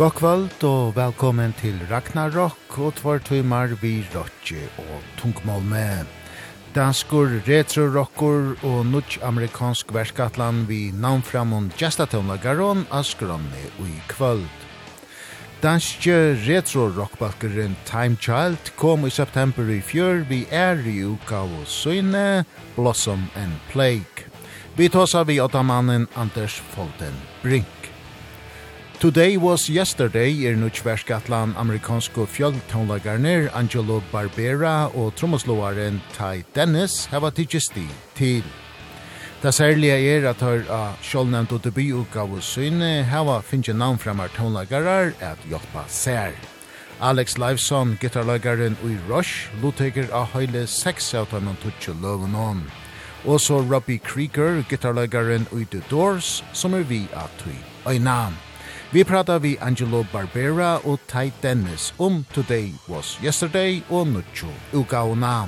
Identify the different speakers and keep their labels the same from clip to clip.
Speaker 1: God kvöld og velkommen til Ragnarok og tvar tøymar vi rotje og tungmål med. Danskur, retro-rocker og nudj amerikansk verskatlan vi navnframon gestatonlagaron Askronni og i kvöld. Danske retro-rockbalkeren Time Child kom i september i fjör vi er i uka og søyne Blossom and Plague. Vi tåsar vi åtta mannen Anders Folten Brink. Today was yesterday er nu tversgatlan amerikansko fjöldtónlagarnir Angelo Barbera og trommeslåaren Ty Dennis hava tidgjesti til. Det særlige er at her av kjolnevnt og debututgave syne hava finnje navnframar tonlagarar at hjelpa sær. Alex Lifeson, gitarlagaren ui Rush, lotteker av høyle seks av tøymen tutsi løven om. Og så Robbie Krieger, gitarlagaren ui The Doors, som er vi at tøy øynene. Vi pratar vi Angelo Barbera og Ty Dennis om Today Was Yesterday og Nucho Ugauna.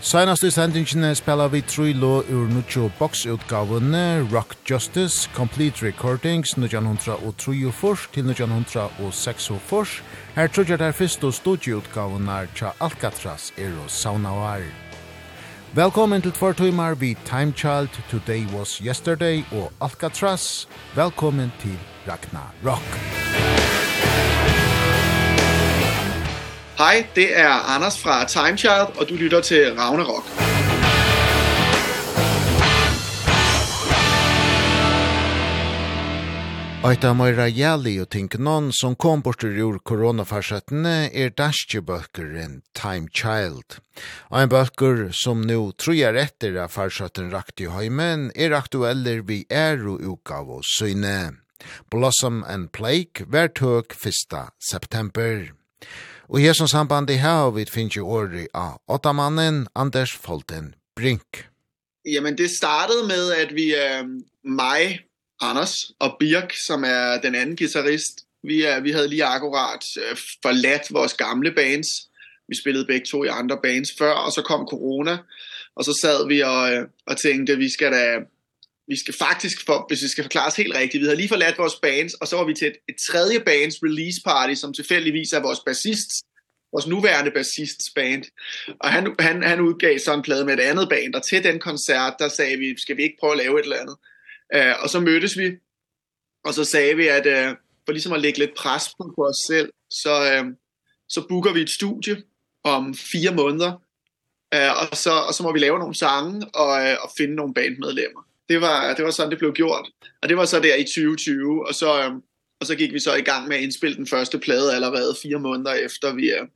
Speaker 1: Senast i sendingene spela vi tru lo ur Nuccio boksutgavene Rock Justice, Complete Recordings 1903 til 1906. Her tror der fyrst og første studieutgavene til Alcatraz er og Saunawar. Velkommen til tvær tøymar vi Time Child, Today Was Yesterday og Alcatraz. Velkommen til Ragnar Rock.
Speaker 2: Hej, det er Anders fra Time Child, og du lytter til Ragnarok.
Speaker 1: Rock. Aita meira jæli og Tink noen som kom bort ur koronafarsettene er danske bøkeren Time Child. Ein en bøker som nu truer etter av farsetten rakt i heimen er aktueller vi er og uka av oss syne. Blossom and Plague vær tøk 1. september. Og her som samband i her vi finner jo året av åttamannen Anders Folten Brink.
Speaker 2: Jamen det startede med at vi uh, mig Anders og Birk, som er den anden guitarist. Vi, er, vi havde lige akkurat øh, forladt vores gamle bands. Vi spillede begge to i andre bands før, og så kom corona. Og så sad vi og, og tænkte, vi skal da vi skal faktisk for, hvis vi skal forklare os helt rigtigt, vi havde lige forladt vores bands, og så var vi til et, et tredje bands release party, som tilfældigvis er vores bassist, vores nuværende bassists band. Og han, han, han udgav så en plade med et andet band, og til den koncert, der sagde vi, skal vi ikke prøve at lave et eller andet? Øh, og så mødtes vi, og så sagde vi, at øh, for ligesom at lægge lidt pres på, på os selv, så, øh, så booker vi et studie om fire måneder, øh, og, så, og så må vi lave nogle sange og, øh, og finde nogle bandmedlemmer. Det var, det var sådan, det blev gjort. Og det var så der i 2020, og så, øh, og så gik vi så i gang med at indspille den første plade allerede fire måneder efter vi, øh,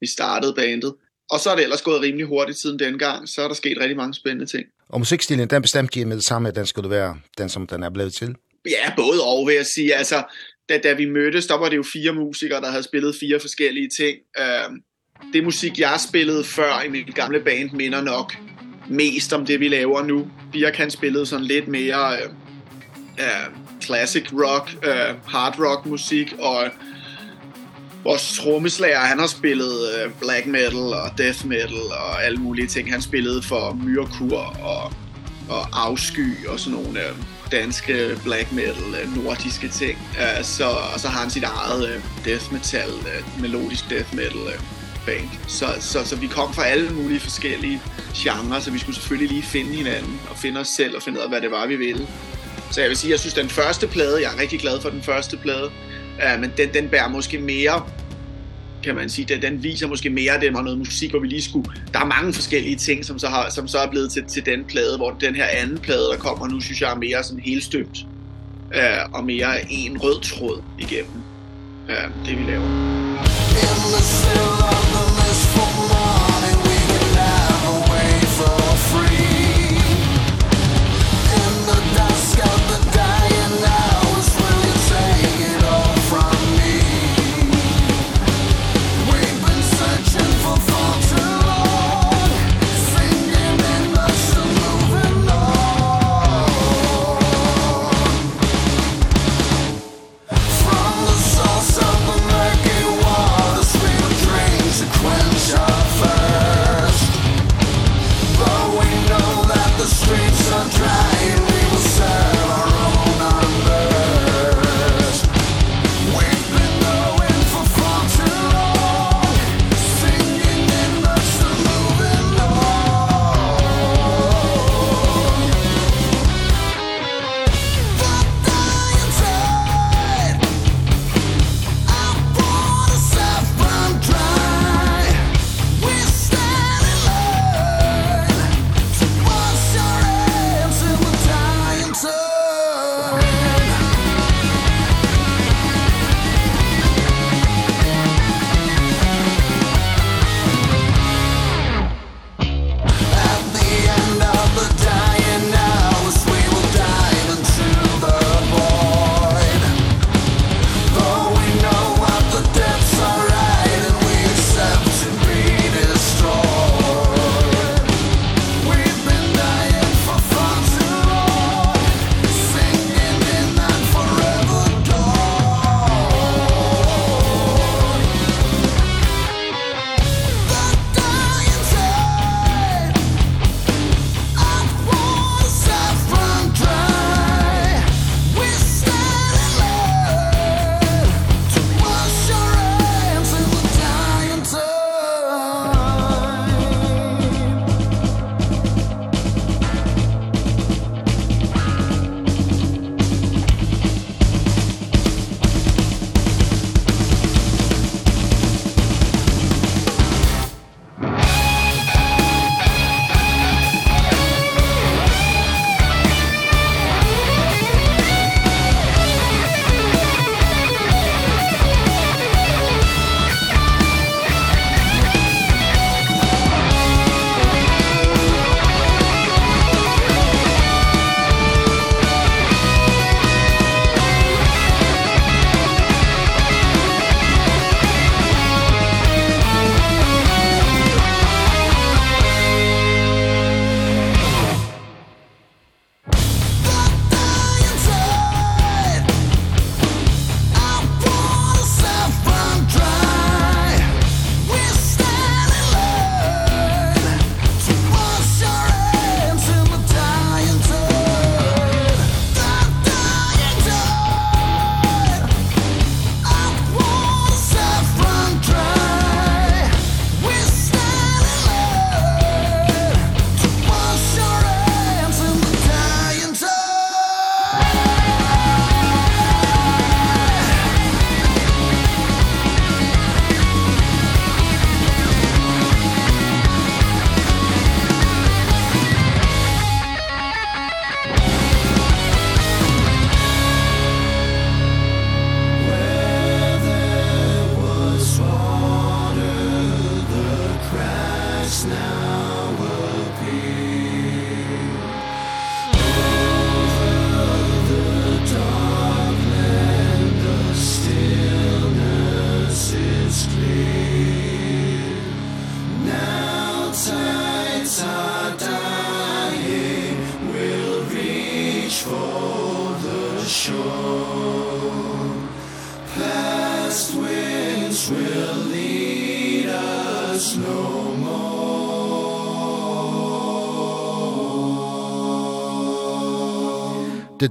Speaker 2: vi startede bandet. Og så er det ellers gået rimelig hurtigt siden dengang, så er der sket rigtig mange spændende ting.
Speaker 1: Og musikstilen, den bestemte I med det samme, at den skulle være den, som den er blevet til?
Speaker 2: Ja, både og, vil jeg sige. Altså, da, da vi mødtes, der var det jo fire musikere, der havde spillet fire forskellige ting. Uh, det musik, jeg spillede før i mit gamle band, minder nok mest om det, vi laver nu. Birk, han spillede sådan lidt mere øh, øh, classic rock, øh, hard rock musik, og vores trommeslager, han har spillet black metal og death metal og alle mulige ting. Han spillede for Myrkur og, og Afsky og sådan nogle danske black metal nordiske ting. Så, og så har han sit eget death metal, melodisk death metal band. Så, så, så vi kom fra alle mulige forskellige genrer, så vi skulle selvfølgelig lige finde hinanden og finde os selv og finde ud af, hvad det var, vi ville. Så jeg vil sige, jeg synes, den første plade, jeg er rigtig glad for den første plade, Uh, men den, den bærer måske mere kan man sige, den, den viser måske mere, det var noget musik, hvor vi lige skulle... Der er mange forskellige ting, som så, har, som så er blevet til, til den plade, hvor den her anden plade, der kommer nu, synes jeg er mere sådan helt støbt, Uh, og mere en rød tråd igennem. Uh, det, vi laver. In
Speaker 1: the cell of the for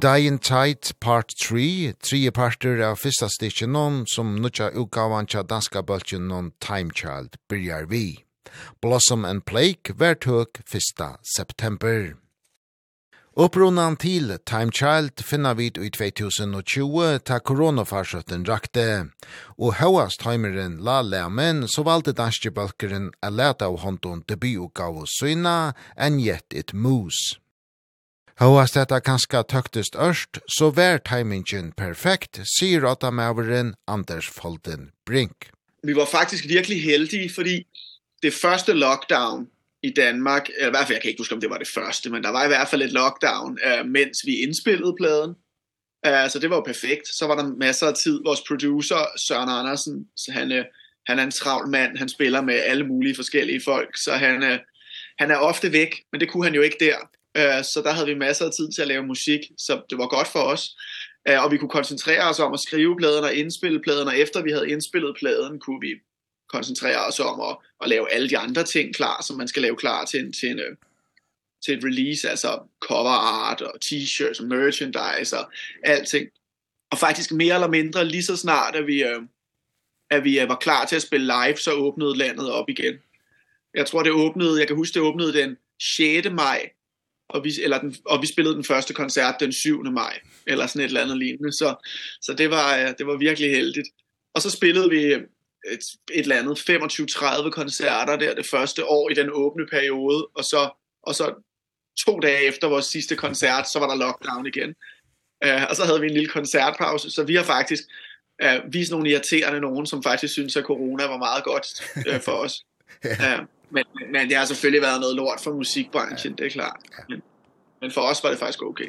Speaker 1: Dying Tide Part 3, tre parter av fyrsta stitchen noen som nutja utgavan tja danska bøltjen noen Time Child byrjar vi. Blossom and Plague vert høg 1. september. Upprunan til Time Child finna vid i 2020 ta koronafarsøtten rakte, og høyast heimeren la lemen så valde danske bølkeren a leta av hånden debututgave syna enn gjett et mus. Hoast detta kanska tøktest ørst, så vær timingen perfekt, sier åttamaveren Anders Folden Brink.
Speaker 2: Vi var faktisk virkelig heldige, fordi det første lockdown i Danmark, eller i hvert fald, jeg kan ikke huske, om det var det første, men der var i hvert fald et lockdown, øh, mens vi indspillede pladen. Øh, så det var jo perfekt. Så var der masser af tid. Vores producer, Søren Andersen, så han, øh, han er en travl mand, han spiller med alle mulige forskellige folk, så han, øh, han er ofte væk, men det kunne han jo ikke der. Øh, så der havde vi masser af tid til at lave musik, så det var godt for os. Øh, og vi kunne koncentrere os om at skrive pladen og indspille pladen, og efter vi havde indspillet pladen, kunne vi koncentrere os om at, at lave alle de andre ting klar, som man skal lave klar til en, til en, til et release, altså cover art og t-shirts og merchandise og alting. Og faktisk mere eller mindre lige så snart, at vi, øh, at vi var klar til at spille live, så åbnede landet op igen. Jeg tror, det åbnede, jeg kan huske, det åbnede den 6. maj og vi eller den og vi spillede den første koncert den 7. maj eller sådan et eller andet lignende så så det var det var virkelig heldigt. Og så spillede vi et et eller andet 25 30 koncerter der det første år i den åbne periode og så og så to dage efter vores sidste koncert så var der lockdown igen. Eh uh, og så havde vi en lille koncertpause så vi har faktisk eh uh, vist nogle irriterende nogen som faktisk synes at corona var meget godt uh, for os ja. men, men det har selvfølgelig været noget lort for musikbranchen, ja. det er klart. Ja. Men, men for os var det faktisk okay.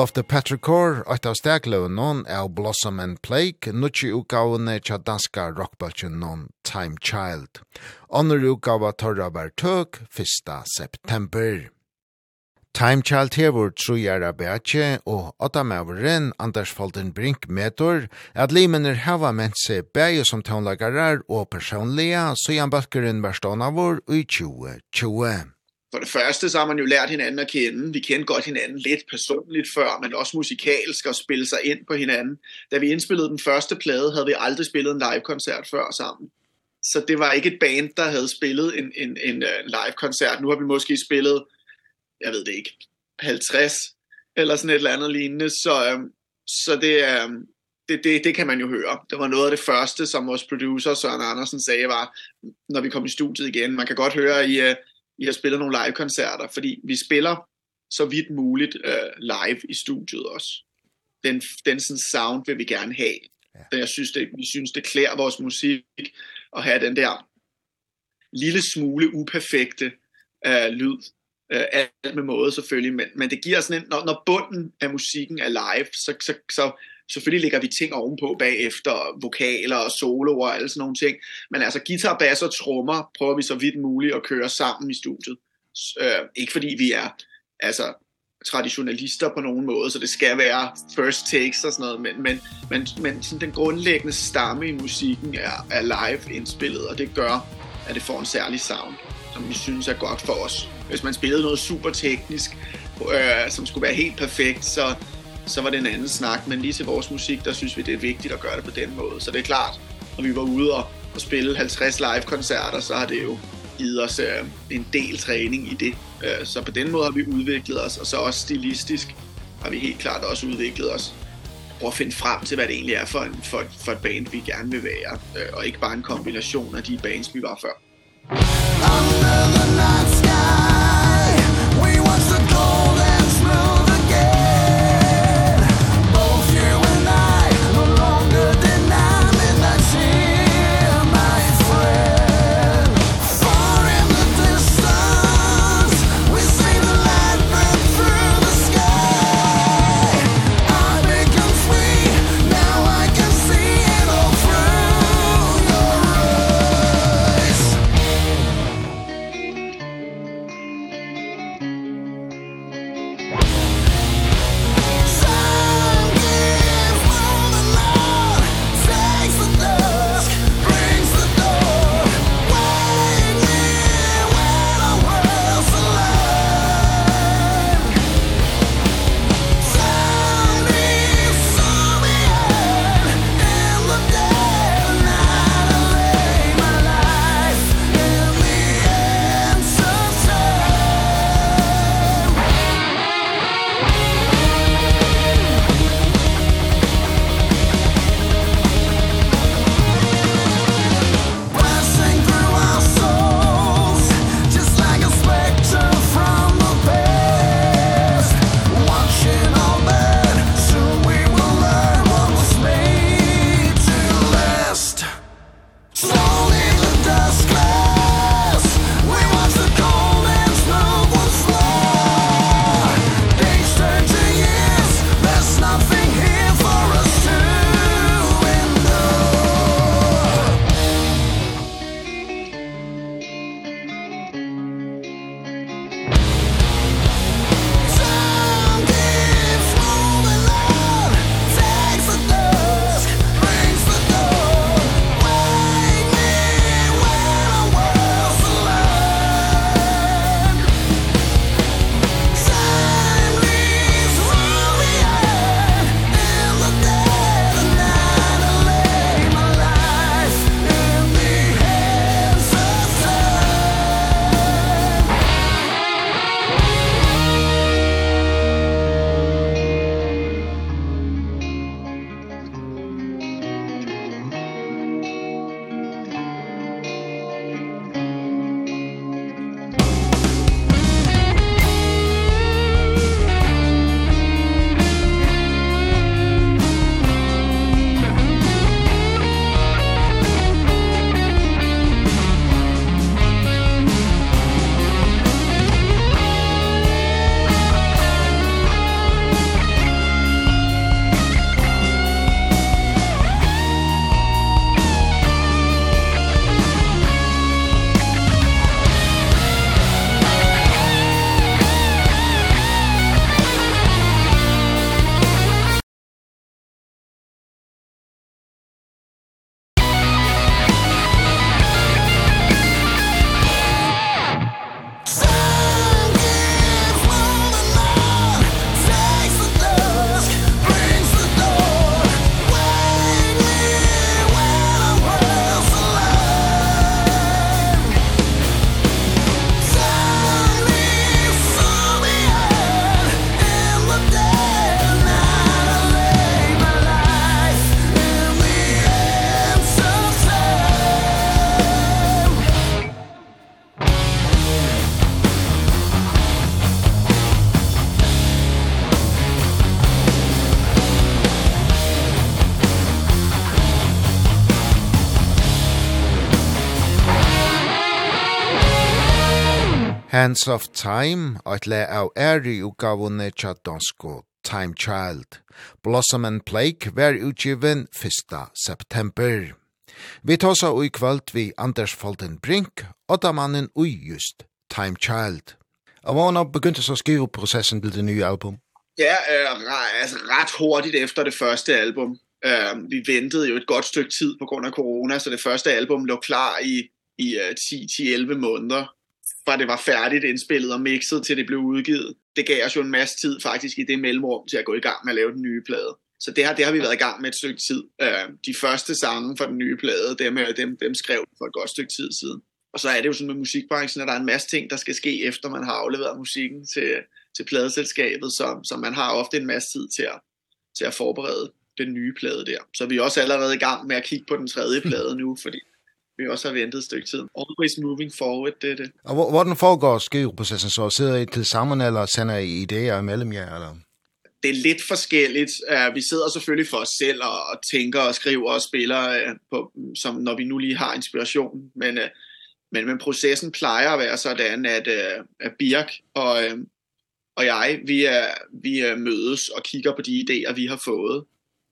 Speaker 1: Call of the Petrichor, eit av stegløven noen av Blossom and Plague, nutsi utgavene tja danska rockbølgen noen Time Child. Onner utgava torra var tøk 1. september. Time Child hevur trújar bætje og åtta mævren Anders Folden Brink metor at limenir hava ment seg bæje som tónleikarar og personliga, så jan bøkkeren var stånavur i 2020.
Speaker 2: For det første så har man jo lært hinanden at kende. Vi kendte godt hinanden lidt personligt før, men også musikalsk og spille sig ind på hinanden. Da vi indspillede den første plade, havde vi aldrig spillet en live-koncert før sammen. Så det var ikke et band, der havde spillet en, en, en live-koncert. Nu har vi måske spillet, jeg ved det ikke, 50 eller sådan et eller andet lignende. Så, øhm, så det, øhm, det, det, det kan man jo høre. Det var noget af det første, som vores producer Søren Andersen sagde, var, når vi kom i studiet igen. Man kan godt høre i... Øh, vi har spillet nogle live-koncerter, fordi vi spiller så vidt muligt øh, live i studiet også. Den, den sådan sound vil vi gerne have. Ja. Den, jeg synes, det, vi synes, det klæder vores musik at have den der lille smule uperfekte øh, lyd. Øh, alt med måde selvfølgelig, men, men det giver sådan en, når, når bunden af musikken er live, så, så, så Selvfølgelig lægger vi ting ovenpå bagefter, vokaler og soloer og alle sådan nogle ting. Men altså guitar, bass og trommer prøver vi så vidt muligt at køre sammen i studiet. Øh, ikke fordi vi er altså traditionalister på nogen måde, så det skal være first takes og sådan noget, men, men, men, men sådan den grundlæggende stamme i musikken er, er live indspillet, og det gør, at det får en særlig sound, som vi synes er godt for os. Hvis man spillede noget super teknisk, øh, som skulle være helt perfekt, så så var det en anden snak, men lige til vores musik, der synes vi, det er vigtigt at gøre det på den måde. Så det er klart, når vi var ude og, og spille 50 live-koncerter, så har det jo givet os øh, en del træning i det. Øh, så på den måde har vi udviklet os, og så også stilistisk har vi helt klart også udviklet os. og at finde frem til, hvad det egentlig er for, en, for, for et band, vi gerne vil være, øh, og ikke bare en kombination af de bands, vi var før. Under the night sky
Speaker 1: Hands of Time, at le av æri utgavene tja dansko Time Child. Blossom and Plague ver utgiven 1. september. Vi tåsa ui kvöld vi Anders Folden Brink, mannen ui just Time Child. Og hvordan begyndte så skriveprocessen til det nye album?
Speaker 2: Ja, øh, altså ret hurtigt efter det første album. Øh, vi ventede jo et godt stykke tid på grund af corona, så det første album lå klar i i 10-11 måneder fra det var færdigt indspillet og mixet til det blev udgivet. Det gav os jo en masse tid faktisk i det mellemrum til at gå i gang med at lave den nye plade. Så det har det har vi været i gang med et stykke tid. Eh de første sange fra den nye plade, dem dem dem skrev for et godt stykke tid siden. Og så er det jo sådan med musikbranchen, at der er en masse ting der skal ske efter man har afleveret musikken til til pladeselskabet, så så man har ofte en masse tid til at til at forberede den nye plade der. Så vi er også allerede i gang med at kigge på den tredje plade nu, fordi vi også har ventet et stykke tid. Always moving forward, det er det.
Speaker 1: Og hvordan foregår skriveprocessen så? Sidder I til sammen, eller sender I idéer imellem jer? Eller?
Speaker 2: Det er lidt forskelligt. Uh, vi sidder selvfølgelig for os selv og, og tænker og skriver og spiller, uh, på, som når vi nu lige har inspiration. Men, uh, men, men processen plejer at være sådan, at, uh, at Birk og, uh, og jeg, vi, uh, vi uh, mødes og kigger på de idéer, vi har fået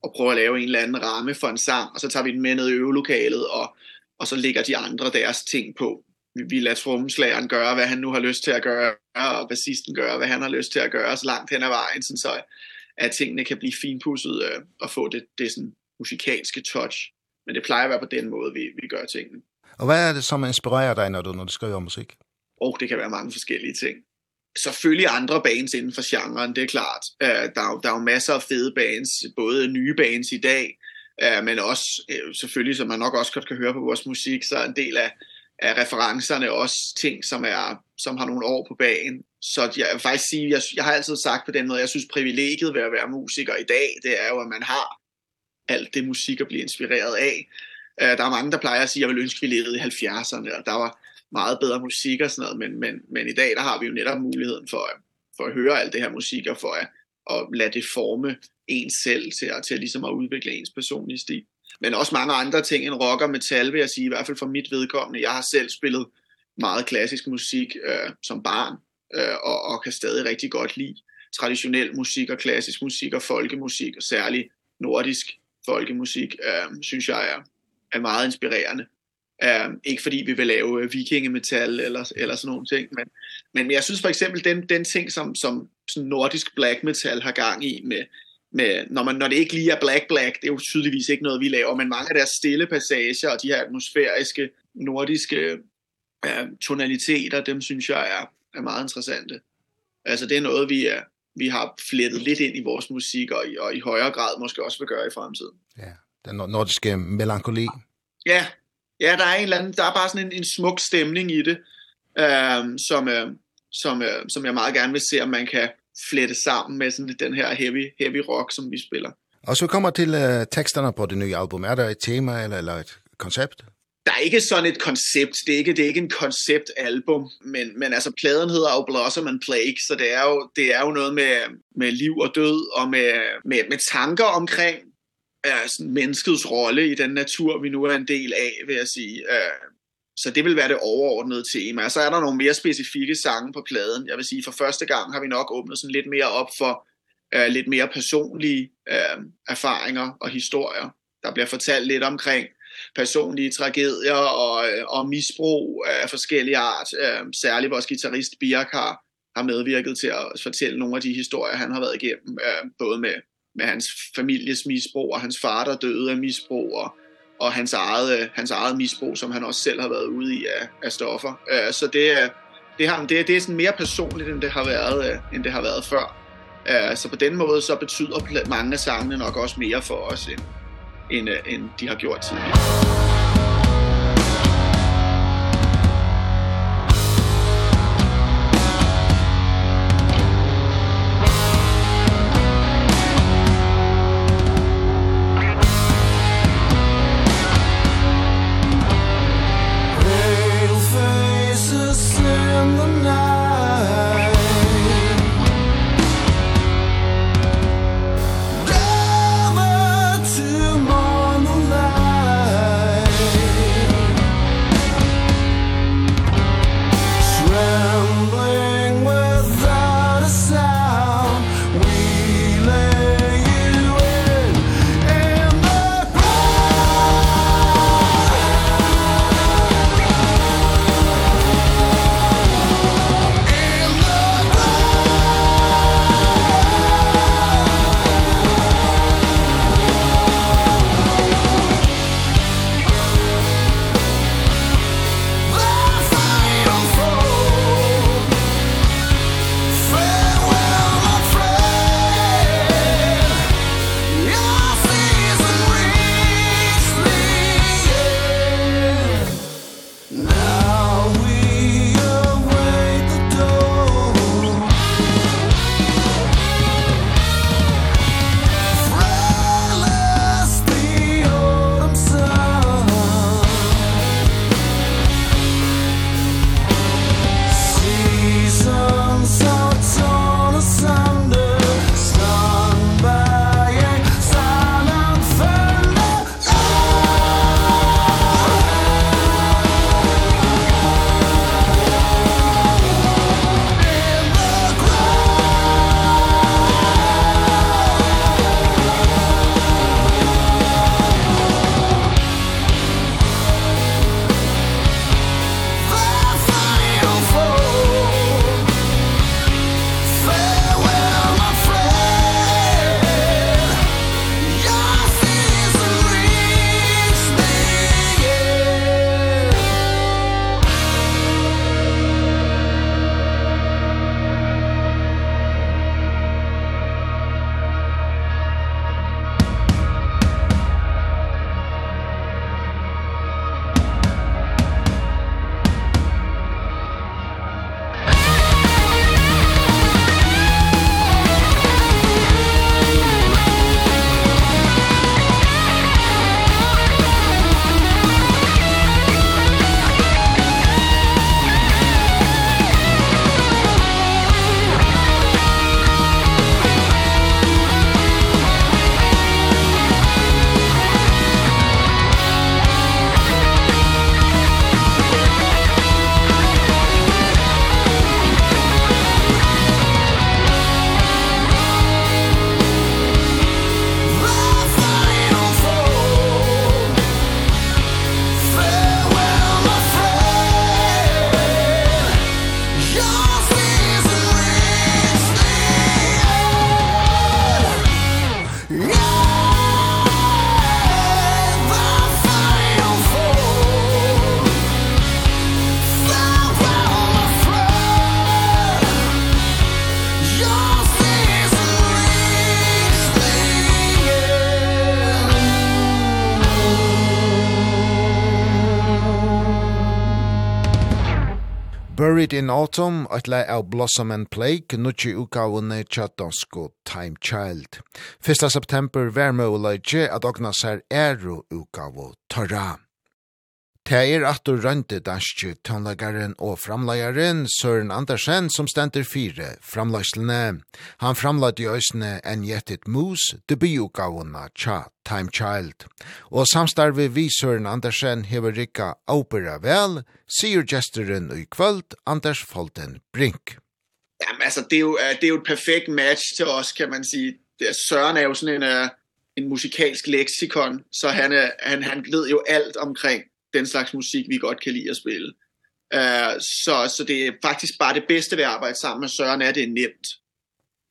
Speaker 2: og prøver at lave en eller anden ramme for en sang, og så tager vi den med ned i øvelokalet og og så lægger de andre deres ting på. Vi, vi lader trommeslageren gøre, hvad han nu har lyst til at gøre, og bassisten gøre, hvad han har lyst til at gøre, så langt hen ad vejen, sådan så at tingene kan blive finpudset øh, og få det, det sådan musikalske touch. Men det plejer at være på den måde, vi, vi gør tingene.
Speaker 1: Og hvad er det, som inspirerer dig, når du, når du skriver musik?
Speaker 2: Og det kan være mange forskellige ting. Selvfølgelig andre bands inden for genren, det er klart. Uh, der, er, der er jo masser af fede bands, både nye bands i dag, Eh men også øh, selvfølgelig, som man nok også godt kan høre på vores musik, så er en del af, af referencerne også ting, som, er, som har nogle år på bagen. Så jeg vil faktisk sige, jeg, jeg har altid sagt på den måde, jeg synes privilegiet ved at være musiker i dag, det er jo, at man har alt det musik at blive inspireret af. Eh der er mange, der plejer at sige, jeg vil ønske, vi levede i 70'erne, og der var meget bedre musik og sådan noget, men, men, men i dag, der har vi jo netop muligheden for, for at høre alt det her musik, og for at, og lade det forme en selv til, til at ligesom at udvikle ens personlige stil. Men også mange andre ting end rock og metal, vil jeg sige, i hvert fald for mit vedkommende. Jeg har selv spillet meget klassisk musik øh, som barn, øh, og, og kan stadig rigtig godt lide traditionel musik og klassisk musik og folkemusik, og særlig nordisk folkemusik, øh, synes jeg er, er meget inspirerende. Ehm ikke fordi vi vil lave vikingemetal eller eller sådan nogle ting, men men jeg synes for eksempel den den ting som som sådan nordisk black metal har gang i med med når man når det ikke lige er black black, det er jo tydeligvis ikke noget vi laver, men mange af deres stille passager og de her atmosfæriske nordiske eh øh, tonaliteter, dem synes jeg er er meget interessante. Altså det er noget vi er vi har flettet lidt ind i vores musik og i, og i højere grad måske også vil gøre i fremtiden.
Speaker 1: Ja, den nordiske melankoli.
Speaker 2: Ja, ja, der er en eller anden, der er bare sådan en, en smuk stemning i det, øhm, som, øh, som, øh, som jeg meget gerne vil se, om man kan flette sammen med sådan den her heavy, heavy rock, som vi spiller.
Speaker 1: Og så kommer til øh, teksterne på det nye album. Er der et tema eller, eller et koncept?
Speaker 2: der er ikke sådan et koncept. Det er ikke det er ikke en konceptalbum, men men altså pladen hedder jo Blossom and Plague, så det er jo det er jo noget med med liv og død og med med med tanker omkring altså, menneskets rolle i den natur, vi nu er en del af, vil jeg sige. Øh, så det vil være det overordnede tema. Og så er der nogle mere specifikke sange på pladen. Jeg vil sige, for første gang har vi nok åbnet sådan lidt mere op for øh, lidt mere personlige øh, erfaringer og historier. Der bliver fortalt lidt omkring personlige tragedier og, og misbrug af forskellige art. Øh, særligt vores guitarist Birk har, har medvirket til at fortælle nogle af de historier, han har været igennem, øh, både med med hans families misbrug og hans far der døde af misbrug og, og hans eget hans eget misbrug som han også selv har været ude i af, af stoffer. Øh, så det er det har det det er sådan mere personligt end det har været øh, end det har været før. Øh, så på den måde så betyder mange af sangene nok også mere for os end end, end de har gjort tidligere.
Speaker 1: Late in Autumn, et lei av Blossom and Plague, nutje utgavene tja dansko Time Child. 1. september vær møy at ogna ser eru utgavo Torah. Det er atur rønte danske tonlagaren og framleggeren Søren Andersen som stender fire framleggsene. Han framleggt i øsene en gjettet mus, debutgavene tja Time Child. Og samstarve vi Søren Andersen hever rikka opera vel, sier gesteren i kvöld Anders Folten Brink.
Speaker 2: Jamen altså, det er jo, det er jo et perfekt match til oss, kan man sige. Søren er jo sådan en, en musikalsk leksikon, så han, han, han ved jo alt omkring den slags musik, vi godt kan lide at spille. Uh, så, så det er faktisk bare det bedste ved at arbejde sammen med Søren, er at det er nemt.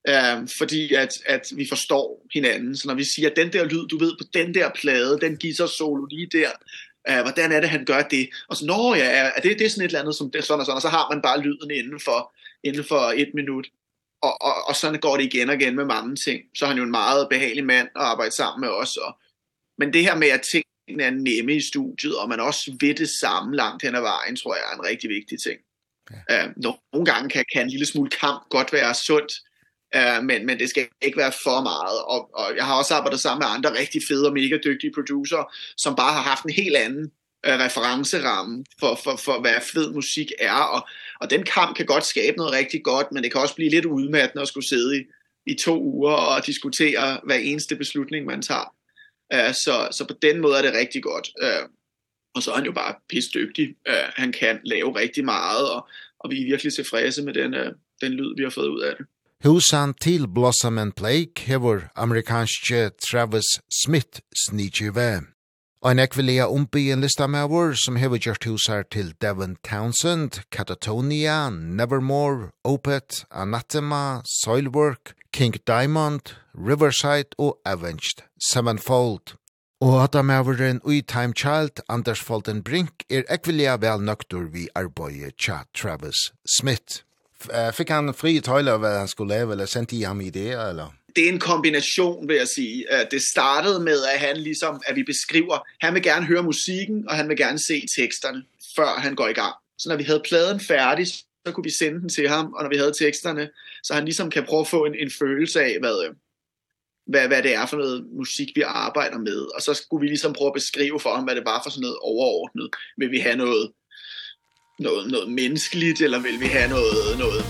Speaker 2: Uh, fordi at, at vi forstår hinanden. Så når vi siger, den der lyd, du ved, på den der plade, den guitar solo lige der, eh hvordan er det han gør det? Og så når ja, er det det er sådan et eller andet som det sådan og sådan og så har man bare lyden inden for inden for 1 minut. Og og og sådan går det igen og igen med mange ting. Så er han jo en meget behagelig mand at arbejde sammen med os og men det her med at ting er nemme i studiet, og man også ved det samme langt hen ad vejen, tror jeg er en rigtig vigtig ting. Ja. Øh, nogle gange kan, kan en lille smule kamp godt være sundt, øh, men, men det skal ikke være for meget. Og, og jeg har også arbejdet sammen med andre rigtig fede og mega dygtige producer, som bare har haft en helt anden øh, referenceramme for, for, for, hvad fed musik er. Og, og den kamp kan godt skabe noget rigtig godt, men det kan også blive lidt udmattende at skulle sidde i, i to uger og diskutere hver eneste beslutning, man tager. Eh så, så på den måde er det rigtig godt. Eh og så er han jo bare pissdygtig. Eh han kan lave rigtig meget, og, og vi er virkelig tilfredse med den, uh, den lyd, vi har fået ud af det.
Speaker 1: Husan til Blossom and Blake hever amerikanske Travis Smith snitjive. Og en ekvilea umbi en lista med vår som hever gjort husar til Devon Townsend, Catatonia, Nevermore, Opet, Anathema, Soilwork, King Diamond, Riverside og Avenged Sevenfold. Og at han maveren ui Time Child, Anders Folden Brink, er ekvilja vel nøktur vi arbeidet tja Travis Smith. Fikk han fri tøyler hva han skulle leve, eller sendte I ham ideer, eller?
Speaker 2: det er en kombination, vil jeg sige. Det startede med, at han ligesom, at vi beskriver, han vil gerne høre musikken, og han vil gerne se teksterne, før han går i gang. Så når vi havde pladen færdig, så kunne vi sende den til ham, og når vi havde teksterne, så han ligesom kan prøve at få en, en følelse af, hvad, hvad, hvad det er for noget musik, vi arbejder med. Og så skulle vi ligesom prøve at beskrive for ham, hvad det var for sådan noget overordnet. Vil vi have noget, noget, noget menneskeligt, eller vil vi have noget, noget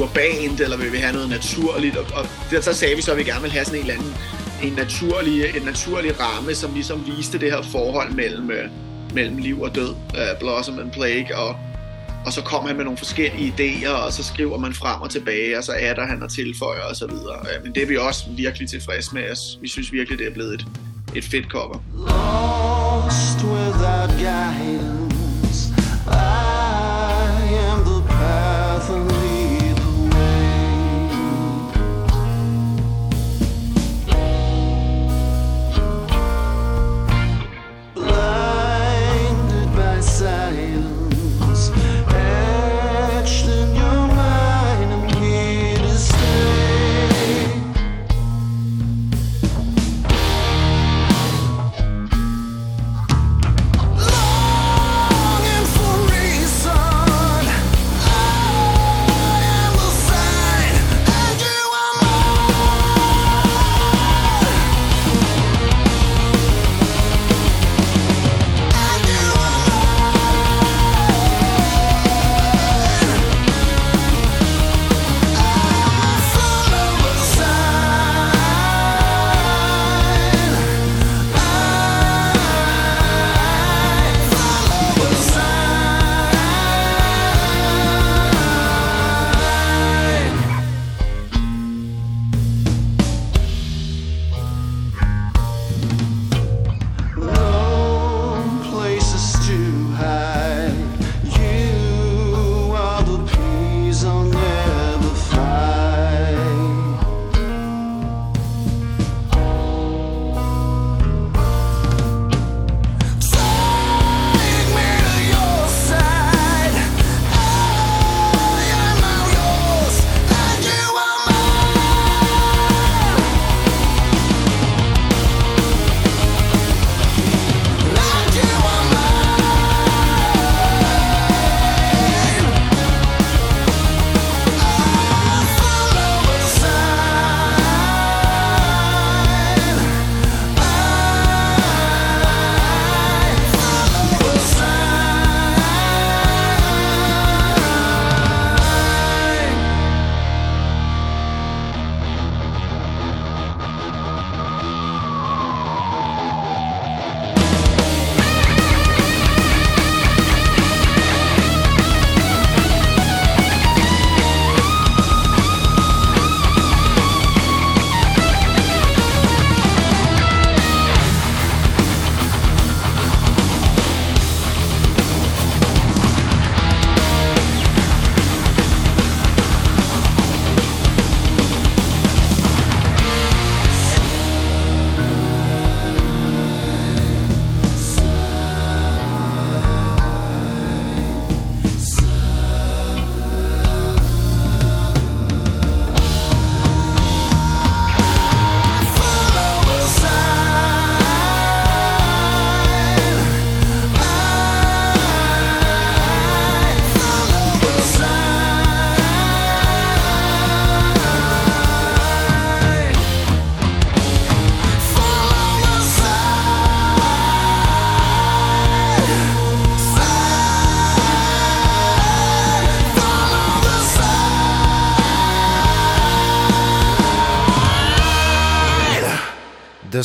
Speaker 2: urbant, eller vil vi have noget naturligt? Og, og der, så sagde vi så, at vi gerne vil have sådan en eller anden en naturlig, en naturlig ramme, som ligesom viste det her forhold mellem, mellem liv og død, uh, Blossom and Plague, og og så kommer han med nogle forskellige idéer, og så skriver man frem og tilbage, og så adder han og tilføjer og så videre. Men det er vi også virkelig tilfredse med. Vi synes virkelig, det er blevet et, et fedt cover. Lost without guidance, I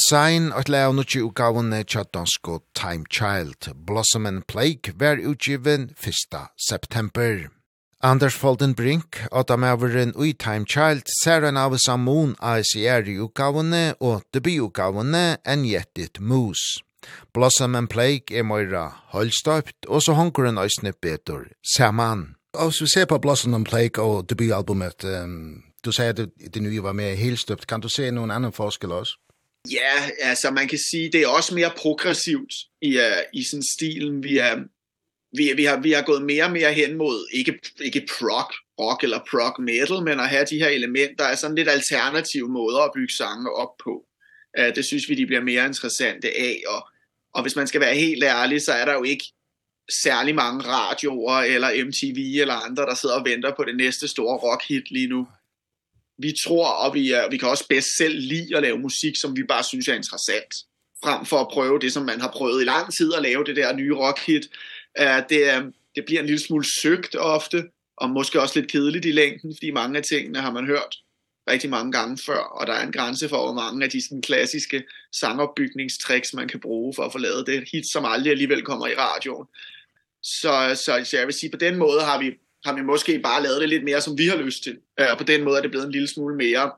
Speaker 1: Sign, og et lea nukki utgavene tja dansko Time Child. Blossom and Plague var utgiven 1. september. Anders Folden Brink, åtta maveren ui Time Child, ser en av Samun ASR i utgavene og debututgavene enn gjettet mus. Blossom and Plague er moira høllstøpt, og så hongur en øysne betur saman. Og så ser på Blossom and Plague og debutalbumet, um, du sier at det nye var mer helstøpt, kan du se noen annen forskel også?
Speaker 2: Ja, altså man kan sige det er også mere progressivt i uh, i sådan stilen vi er vi vi har vi har gået mere og mere hen mod ikke ikke prog rock eller prog metal, men at have de her elementer er sådan lidt alternative måder at bygge sange op på. Eh uh, det synes vi de bliver mere interessante af og og hvis man skal være helt ærlig, så er der jo ikke særlig mange radioer eller MTV eller andre der sidder og venter på det næste store rock hit lige nu vi tror, og vi, er, vi kan også bedst selv lide at lave musik, som vi bare synes er interessant, frem for at prøve det, som man har prøvet i lang tid, at lave det der nye rockhit. Uh, det, det bliver en lille smule søgt ofte, og måske også lidt kedeligt i længden, fordi mange af tingene har man hørt rigtig mange gange før, og der er en grænse for, hvor mange af de sådan, klassiske sangopbygningstricks, man kan bruge for at få lavet det hit, som aldrig alligevel kommer i radioen. Så, så, så jeg vil sige, på den måde har vi har vi måske bare lavet det lidt mere, som vi har lyst til. Og på den måde er det blevet en lille smule mere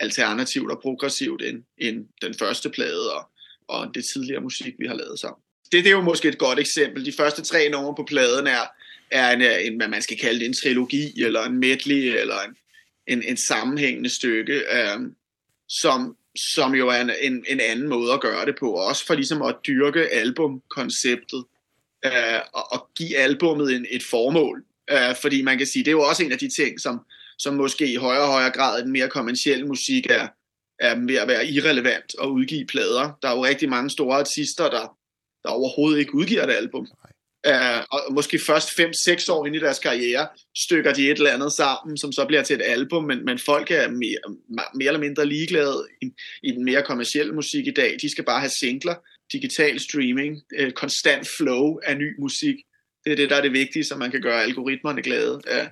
Speaker 2: alternativt og progressivt end, end den første plade og, og det tidligere musik, vi har lavet sammen. Det, det er jo måske et godt eksempel. De første tre numre på pladen er, er en, en, hvad man skal kalde det, en trilogi, eller en medley, eller en, en, en sammenhængende stykke, øh, som, som jo er en, en, en anden måde at gøre det på, også for ligesom at dyrke albumkonceptet, øh, og, og give albummet en, et formål Øh, fordi man kan sige, det er jo også en af de ting, som, som måske i højere og højere grad den mere kommersielle musik er, er ved at være irrelevant og udgive plader. Der er jo rigtig mange store artister, der, der overhovedet ikke udgiver et album. Eh og måske først 5-6 år ind i deres karriere stykker de et eller andet sammen, som så bliver til et album, men, men folk er mere, mere eller mindre ligeglade i, i den mere kommercielle musik i dag. De skal bare have singler, digital streaming, uh, konstant flow af ny musik, Det er det, der er det vigtige, så man kan gøre algoritmerne glade. Ja.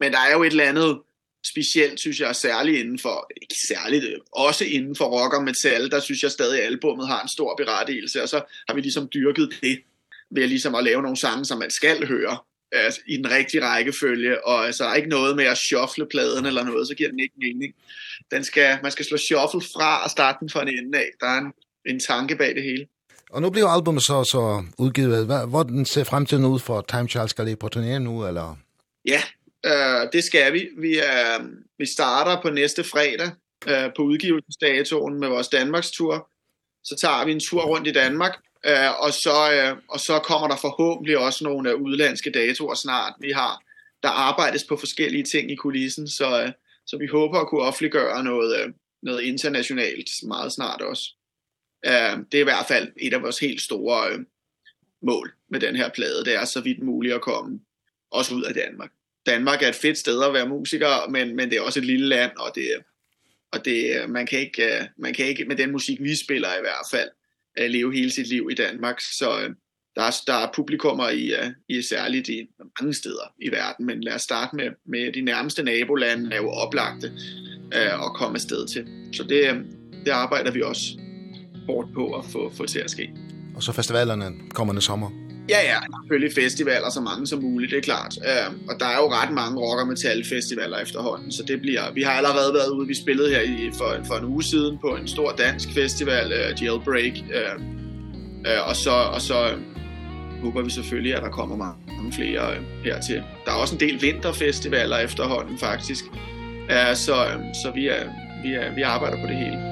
Speaker 2: Men der er jo et eller andet specielt, synes jeg, særligt inden for, ikke særligt, også inden for rock og metal, der synes jeg stadig, albummet har en stor berettigelse, og så har vi ligesom dyrket det ved ligesom at lave nogle sange, som man skal høre altså, i den rigtige rækkefølge, og altså, der er ikke noget med at shuffle pladen eller noget, så giver den ikke mening. Den skal, man skal slå shuffle fra og starte den fra en ende af. Der er en, en tanke bag det hele.
Speaker 1: Og nu bliver albumet så, så udgivet. Hvad, hvordan ser fremtiden ud for Time Charles? Skal I på turné nu, eller?
Speaker 2: Ja, øh, det skal vi. Vi, øh, vi starter på næste fredag øh, på udgivelsesdatoen med vores Danmarks tur. Så tager vi en tur rundt i Danmark, øh, og, så, øh, og så kommer der forhåbentlig også nogle øh, udlandske datoer snart. Vi har, der arbejdes på forskellige ting i kulissen, så, øh, så vi håber at kunne offentliggøre noget, øh, noget internationalt meget snart også. Eh det er i hvert fall et av vores helt store øh, mål med den her plade, det er så vidt muligt at komme også ud af Danmark. Danmark er et fedt sted at være musiker, men men det er også et lille land og det og det man kan ikke man kan ikke med den musik vi spiller i hvert fall leve hele sit liv i Danmark, så der er der er publikummer i i særligt i mange steder i verden, men lad os starte med med de nærmeste nabolande er jo oplagte øh, at komme sted til. Så det det arbejder vi også hårdt på at få, få til at ske.
Speaker 1: Og så festivalerne kommende sommer?
Speaker 2: Ja, ja, selvfølgelig festivaler så mange som muligt, det er klart. Øh, og der er jo ret mange rock- og metalfestivaler efterhånden, så det bliver... Vi har allerede været ude, vi spillede her i, for, for en uge siden på en stor dansk festival, uh, Jailbreak, øh, øh, og så, og så øh, håber vi selvfølgelig, at der kommer mange flere øh, hertil. Der er også en del vinterfestivaler efterhånden, faktisk. Øh, så, øh, så vi, er, vi, er, vi arbejder på det hele.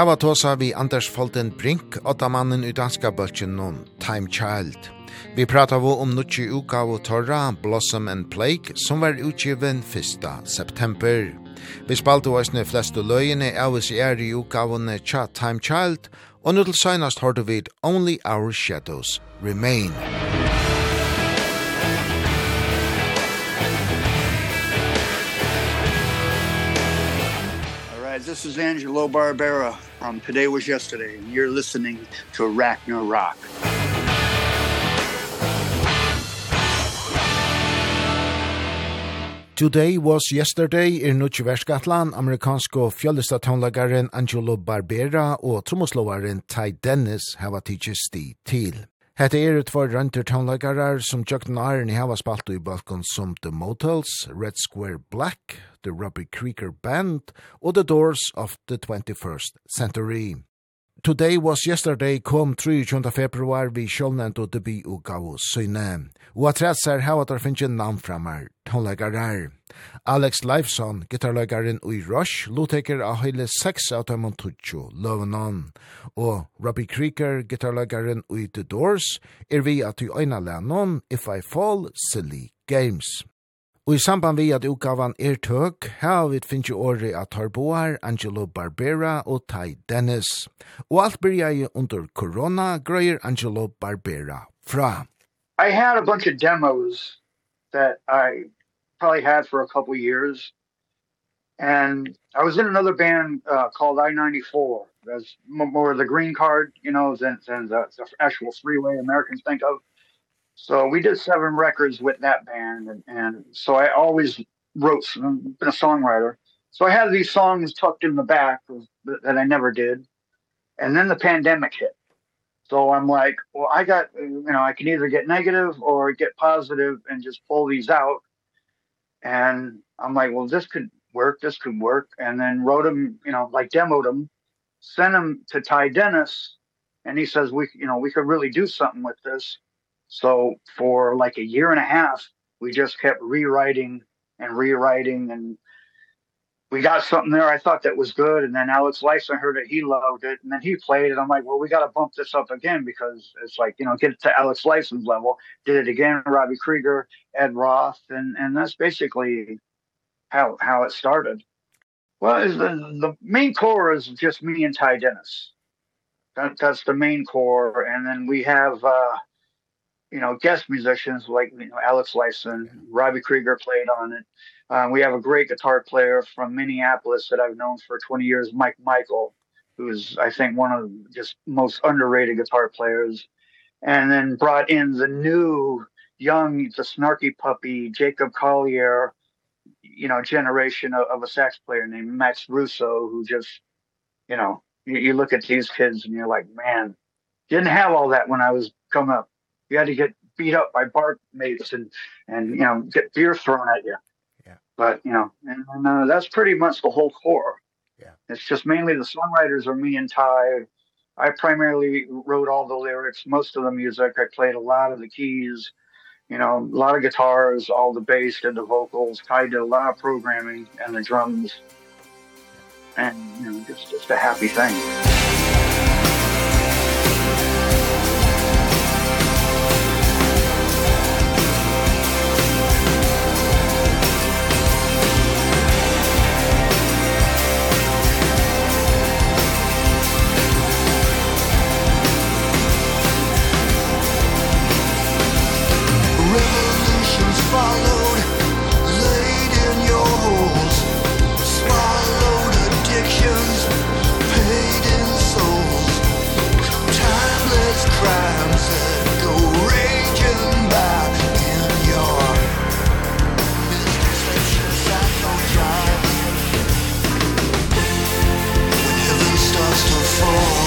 Speaker 1: hava tåsa vi Anders Folten Brink, åtta mannen i danska bølgen om Time Child. Vi prata vi om nutje uka av torra Blossom and Plague, som var utgiven 1. september. Vi spalte oss flestu løyene av oss i er i uka tja Time Child, og nu til seinast hørte vid Only Our Shadows Remain.
Speaker 3: All right, this is Angelo Barbera from Today Was Yesterday, and you're listening to Ragnar Rock.
Speaker 1: Today Was Yesterday er nutje verskatlan amerikansko fjöllista tónlagaren Angelo Barbera og tromoslovaren Ty Dennis hava tidsi sti til. Hette er ut for runter tonlagarar som Chuck Nairn hava spalt i balkon som The Motels, Red Square Black, The Robbie Krieger Band og The Doors of the 21st Century. Today was yesterday kom 23. februar vi sjålnend og debi og gav oss syne. Og at rett ser hva der finnes en navn framar, tonlegarar. Alex Leifson, gitarlegaren i Rush, loteker av hele seks av dem og tutsjo, løvenon. Og Robbie Krieger, gitarlegaren i The Doors, er vi at du øyna lennon If I Fall Silly Games. Og i samband vi at utgavan er tøk, her vi finnes jo året av Tarboar, Angelo Barbera og Tai Dennis. Og alt byrja i under korona, grøyer Angelo Barbera fra.
Speaker 3: I had a bunch of demos that I probably had for a couple years. And I was in another band uh, called I-94. That's more the green card, you know, than, than the, the actual freeway Americans think of. So we did seven records with that band and, and so I always wrote some, been a songwriter. So I had these songs tucked in the back of, that I never did. And then the pandemic hit. So I'm like, well I got you know, I can either get negative or get positive and just pull these out. And I'm like, well this could work, this could work and then wrote them, you know, like demoed them, sent them to Ty Dennis and he says we you know, we could really do something with this. So for like a year and a half, we just kept rewriting and rewriting and we got something there I thought that was good and then Alex Lyson heard it he loved it and then he played it. I'm like well we got to bump this up again because it's like you know get it to Alex Lyson's level. Did it again Robbie Krieger Ed Roth and and that's basically how how it started. Well is the the main core is just me and Ty Dennis. That that's the main core and then we have uh you know, guest musicians like you know, Alex Lyson, Robbie Krieger played on it. Um, we have a great guitar player from Minneapolis that I've known for 20 years, Mike Michael, who's I think, one of the just most underrated guitar players. And then brought in the new, young, the snarky puppy, Jacob Collier, you know, generation of, of a sax player named Max Russo, who just, you know, you, you look at these kids and you're like, man, didn't have all that when I was coming up you had to get beat up by barkmates and and you know get beer thrown at you. Yeah. But you know and, and uh, that's pretty much the whole core. Yeah. It's just mainly the songwriters are me and Ty. I primarily wrote all the lyrics most of the music. I played a lot of the keys you know a lot of guitars all the bass and the vocals. Ty did a lot of programming and the drums. And you know just just a happy thing.
Speaker 4: before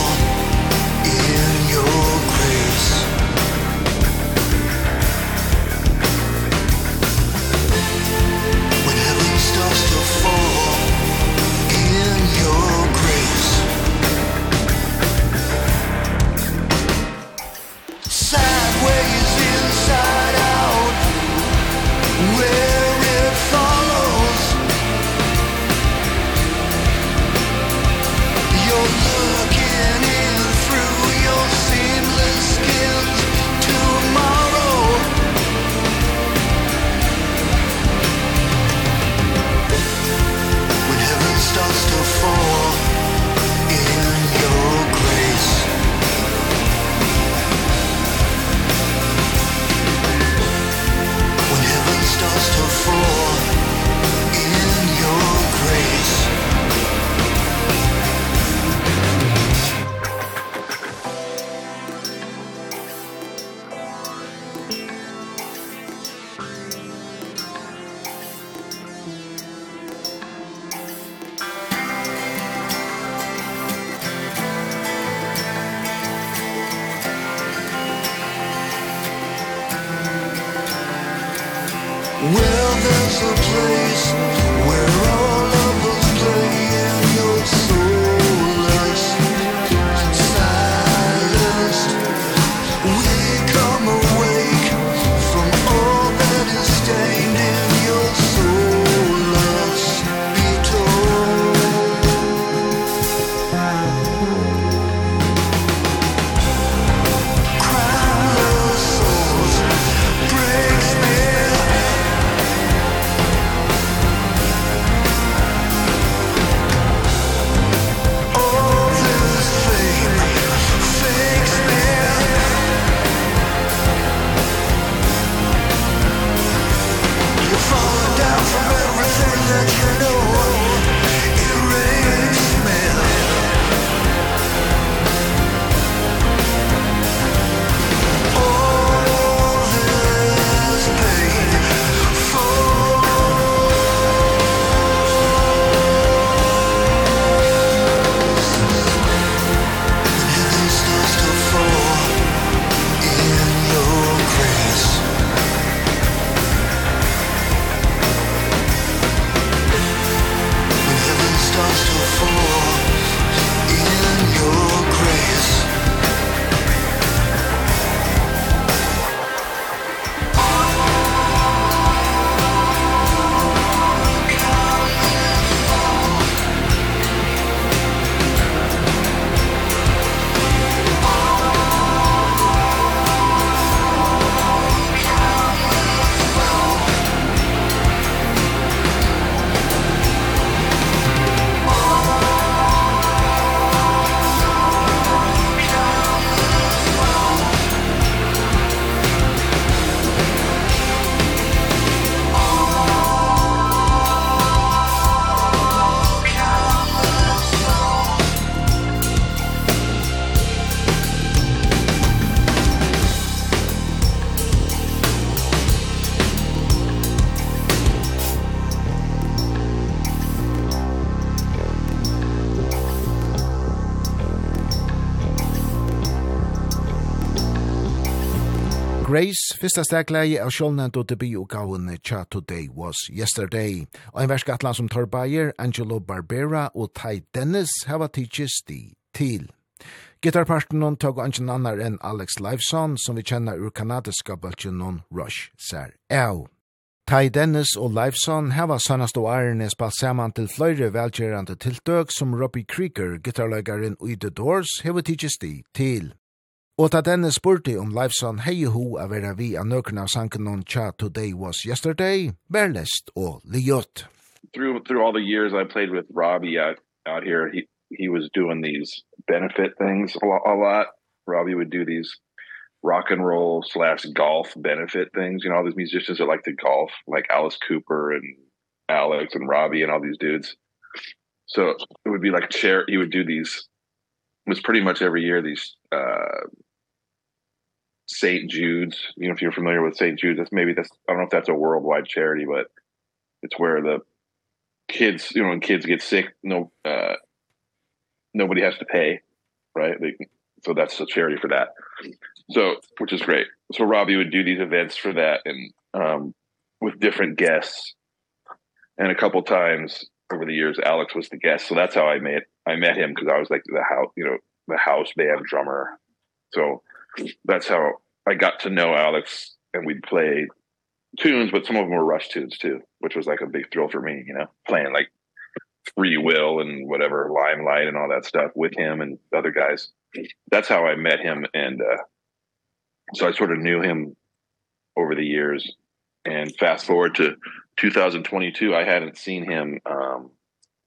Speaker 4: before
Speaker 1: Days. Fyrsta stegleie av sjålnend og debutgaven Cha Today Was Yesterday. Og en verskatlan som Thor Bayer, Angelo Barbera og Ty Dennis hava teaches i til. Gitarparten hon tog anken annar enn Alex Lifeson, som vi kjenner ur kanadiska bølgen hon Rush Ser Au. Ty Dennis og Lifeson hava sannast og ærene spalt saman til fløyre velgjerande tiltøk som Robbie Krieger, gitarløygaren i The Doors, hava tidsist i til. Og ta denne spurte om Leifson hei ho a vera vi av nøkna av sanken on Cha Today Was Yesterday, Berlest og Liot.
Speaker 5: Through, through all the years I played with Robbie out, out here, he, he was doing these benefit things a lot, a lot. Robbie would do these rock and roll slash golf benefit things. You know, all these musicians that like to golf, like Alice Cooper and Alex and Robbie and all these dudes. So it would be like chair, he would do these was pretty much every year these uh St. Jude's, you know if you're familiar with St. Jude's, that's maybe that's I don't know if that's a worldwide charity, but it's where the kids, you know, when kids get sick, no uh nobody has to pay, right? They so that's a charity for that. So, which is great. So Robbie would do these events for that and um with different guests. And a couple times over the years Alex was the guest so that's how I met I met him cuz I was like the house you know the house band drummer. So that's how I got to know Alex and we'd play tunes but some of them were rush tunes too which was like a big thrill for me you know playing like free will and whatever limelight and all that stuff with him and other guys. That's how I met him and uh so I sort of knew him over the years. And fast forward to 2022 I hadn't seen him um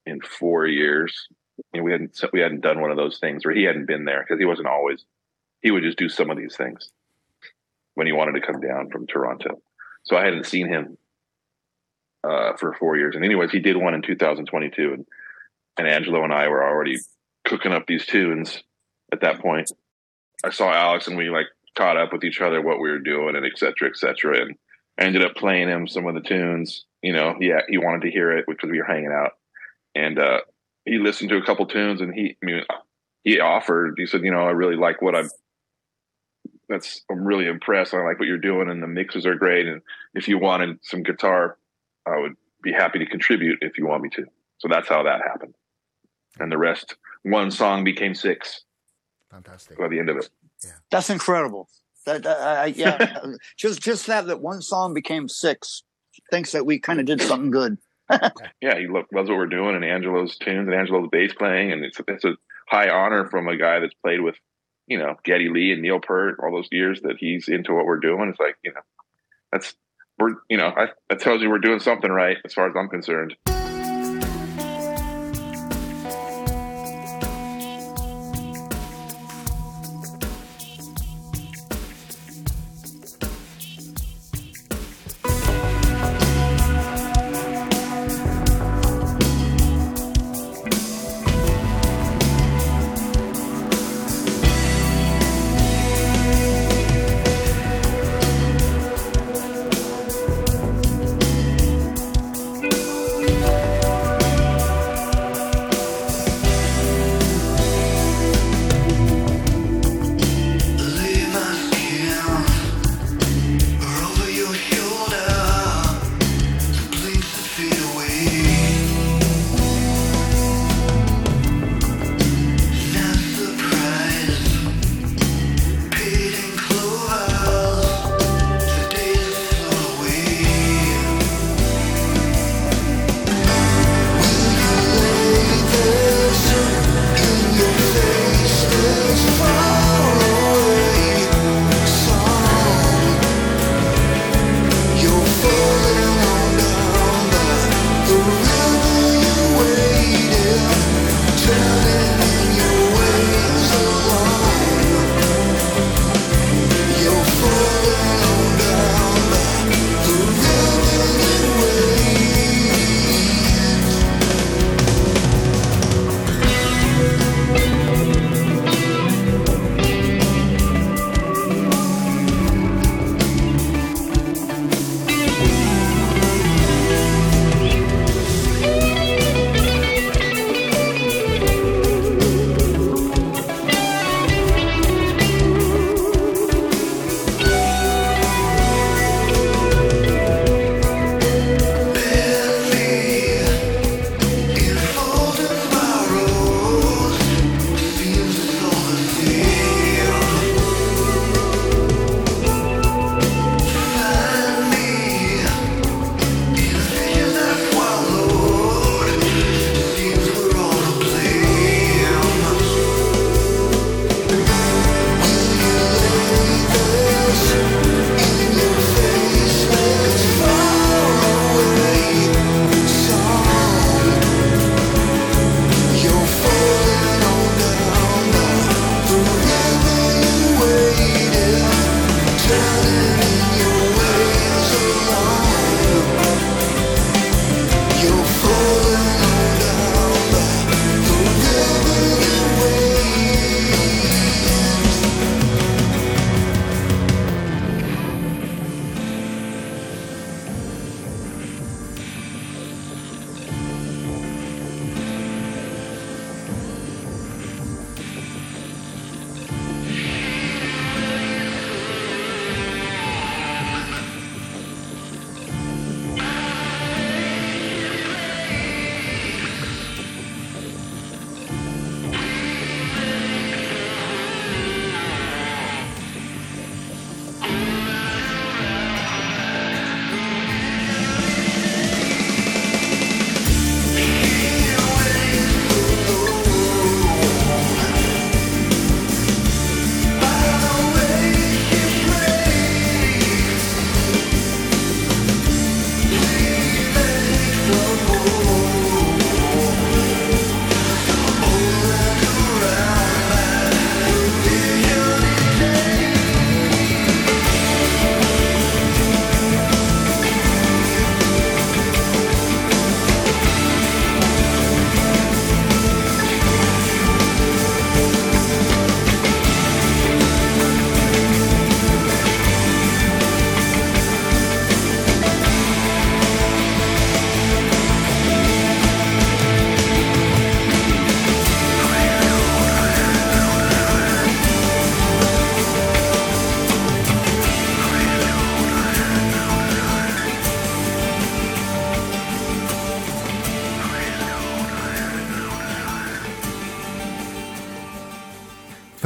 Speaker 5: in 4 years. And we hadn't we hadn't done one of those things where he hadn't been there cuz he wasn't always he would just do some of these things when he wanted to come down from Toronto. So I hadn't seen him uh for 4 years. And anyways he did one in 2022 and and Angelo and I were already cooking up these tunes at that point. I saw Alex and we like caught up with each other what we were doing and et cetera et cetera and I ended up playing him some of the tunes, you know, yeah, he wanted to hear it because we were hanging out. And uh he listened to a couple tunes and he I mean he offered, he said, you know, I really like what I'm that's I'm really impressed. I like what you're doing and the mixes are great and if you wanted some guitar, I would be happy to contribute if you want me to. So that's how that happened. And the rest one song became six.
Speaker 1: Fantastic.
Speaker 5: By the end of it. Yeah.
Speaker 3: That's incredible. That uh, yeah, just just that that one song became six. Thinks that we kind of did something good.
Speaker 5: yeah, you look loves what we're doing and Angelo's tunes and Angelo's bass playing and it's it's a high honor from a guy that's played with, you know, Geddy Lee and Neil Peart all those years that he's into what we're doing. It's like, you know, that's we're you know, I that tells you we're doing something right as far as I'm concerned.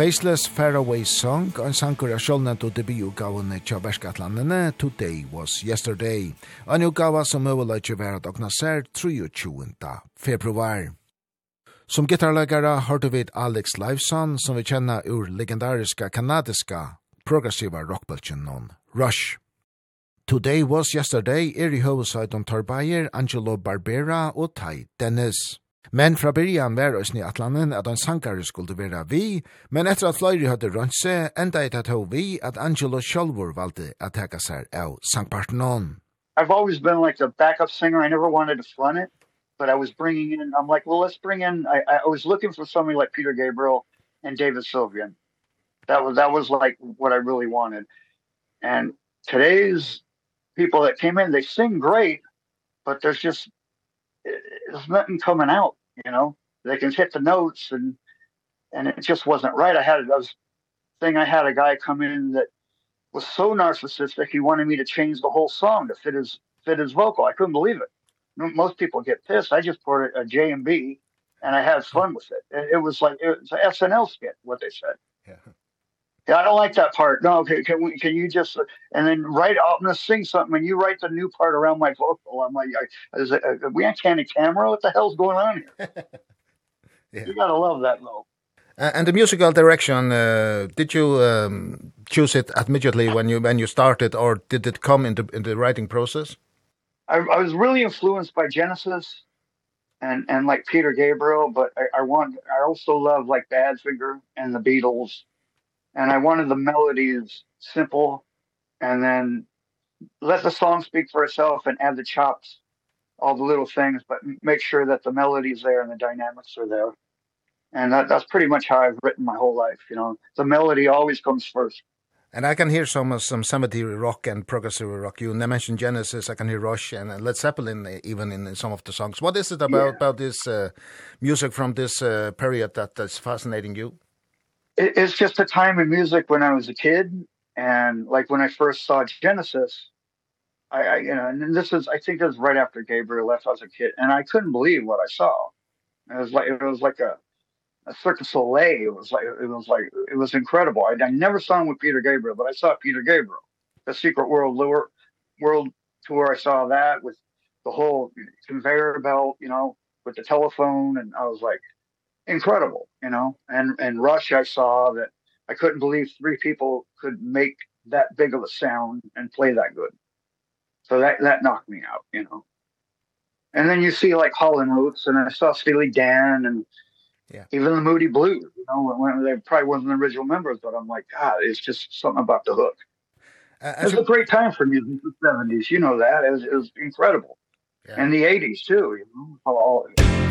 Speaker 1: Faceless Faraway Song, en sankur av sjålnet og debutgavene tja verskatlandene Today Was Yesterday, en utgava som øveløytje vera dagna sær 23. februar. Som gitarlegare hørte vi Alex Lifeson, som vi kjenner ur legendariska kanadiska progressiva rockbøltjen non Rush. Today Was Yesterday er i høvesøyt om Torbayer, Angelo Barbera og Ty Dennis. Men fra byrjan var oss i Atlanen at en sankare skulle være vi, men etter at fløyri hadde rønt seg, enda et at vi at Angelo Kjolvor valgte at teka seg av sangpartenon.
Speaker 3: I've always been like a backup singer. I never wanted to front it, but I was bringing in, I'm like, well, let's bring in, I, I was looking for somebody like Peter Gabriel and David Sylvian. That was, that was like what I really wanted. And today's people that came in, they sing great, but there's just, there's nothing coming out you know they can hit the notes and and it just wasn't right. I had I was thing i had a guy come in that was so narcissistic he wanted me to change the whole song to fit his fit his vocal. I couldn't believe it. Most people get pissed. I just poured a j and b and i had fun with it. It was like it was an snl skit what they said.
Speaker 1: Yeah.
Speaker 3: Yeah, I don't like that part. No, okay, can we, can you just and then write out and sing something and you write the new part around my vocal. I'm like I, is it, uh, we on candy camera what the hell's going on here?
Speaker 1: yeah.
Speaker 3: You got to love that though.
Speaker 1: Uh, and the musical direction uh, did you um, choose it immediately when you when you started or did it come into in the writing process?
Speaker 3: I I was really influenced by Genesis and and like Peter Gabriel, but I I want I also love like Badfinger and the Beatles and I wanted the melodies simple and then let the song speak for itself and add the chops all the little things but make sure that the melody's there and the dynamics are there and that that's pretty much how I've written my whole life you know the melody always comes first
Speaker 1: And I can hear some some cemetery rock and progressive rock. You mentioned Genesis, I can hear Rush and, and Led Zeppelin even in, in some of the songs. What is it about
Speaker 3: yeah.
Speaker 1: about this uh, music from this uh, period that that's fascinating you?
Speaker 3: it, it's just a time in music when I was a kid and like when I first saw Genesis I, I you know and this is I think it was right after Gabriel left I was a kid and I couldn't believe what I saw. It was like it was like a a Cirque du Soleil. It was like it was like it was incredible. I, I never saw him with Peter Gabriel but I saw Peter Gabriel. The Secret World Lure World Tour I saw that with the whole conveyor belt you know with the telephone and I was like incredible, you know. And and Rush I saw that I couldn't believe three people could make that big of a sound and play that good. So that that knocked me out, you know. And then you see like Holland Roots and I saw Steely Dan and
Speaker 1: yeah.
Speaker 3: even the Moody Blues, you know, when they probably wasn't the original members, but I'm like, god, it's just something about the hook.
Speaker 1: Uh,
Speaker 3: it was a great time for music in the 70s, you know that. It was, it was incredible.
Speaker 1: Yeah.
Speaker 3: And the 80s too, you know. All,
Speaker 4: all,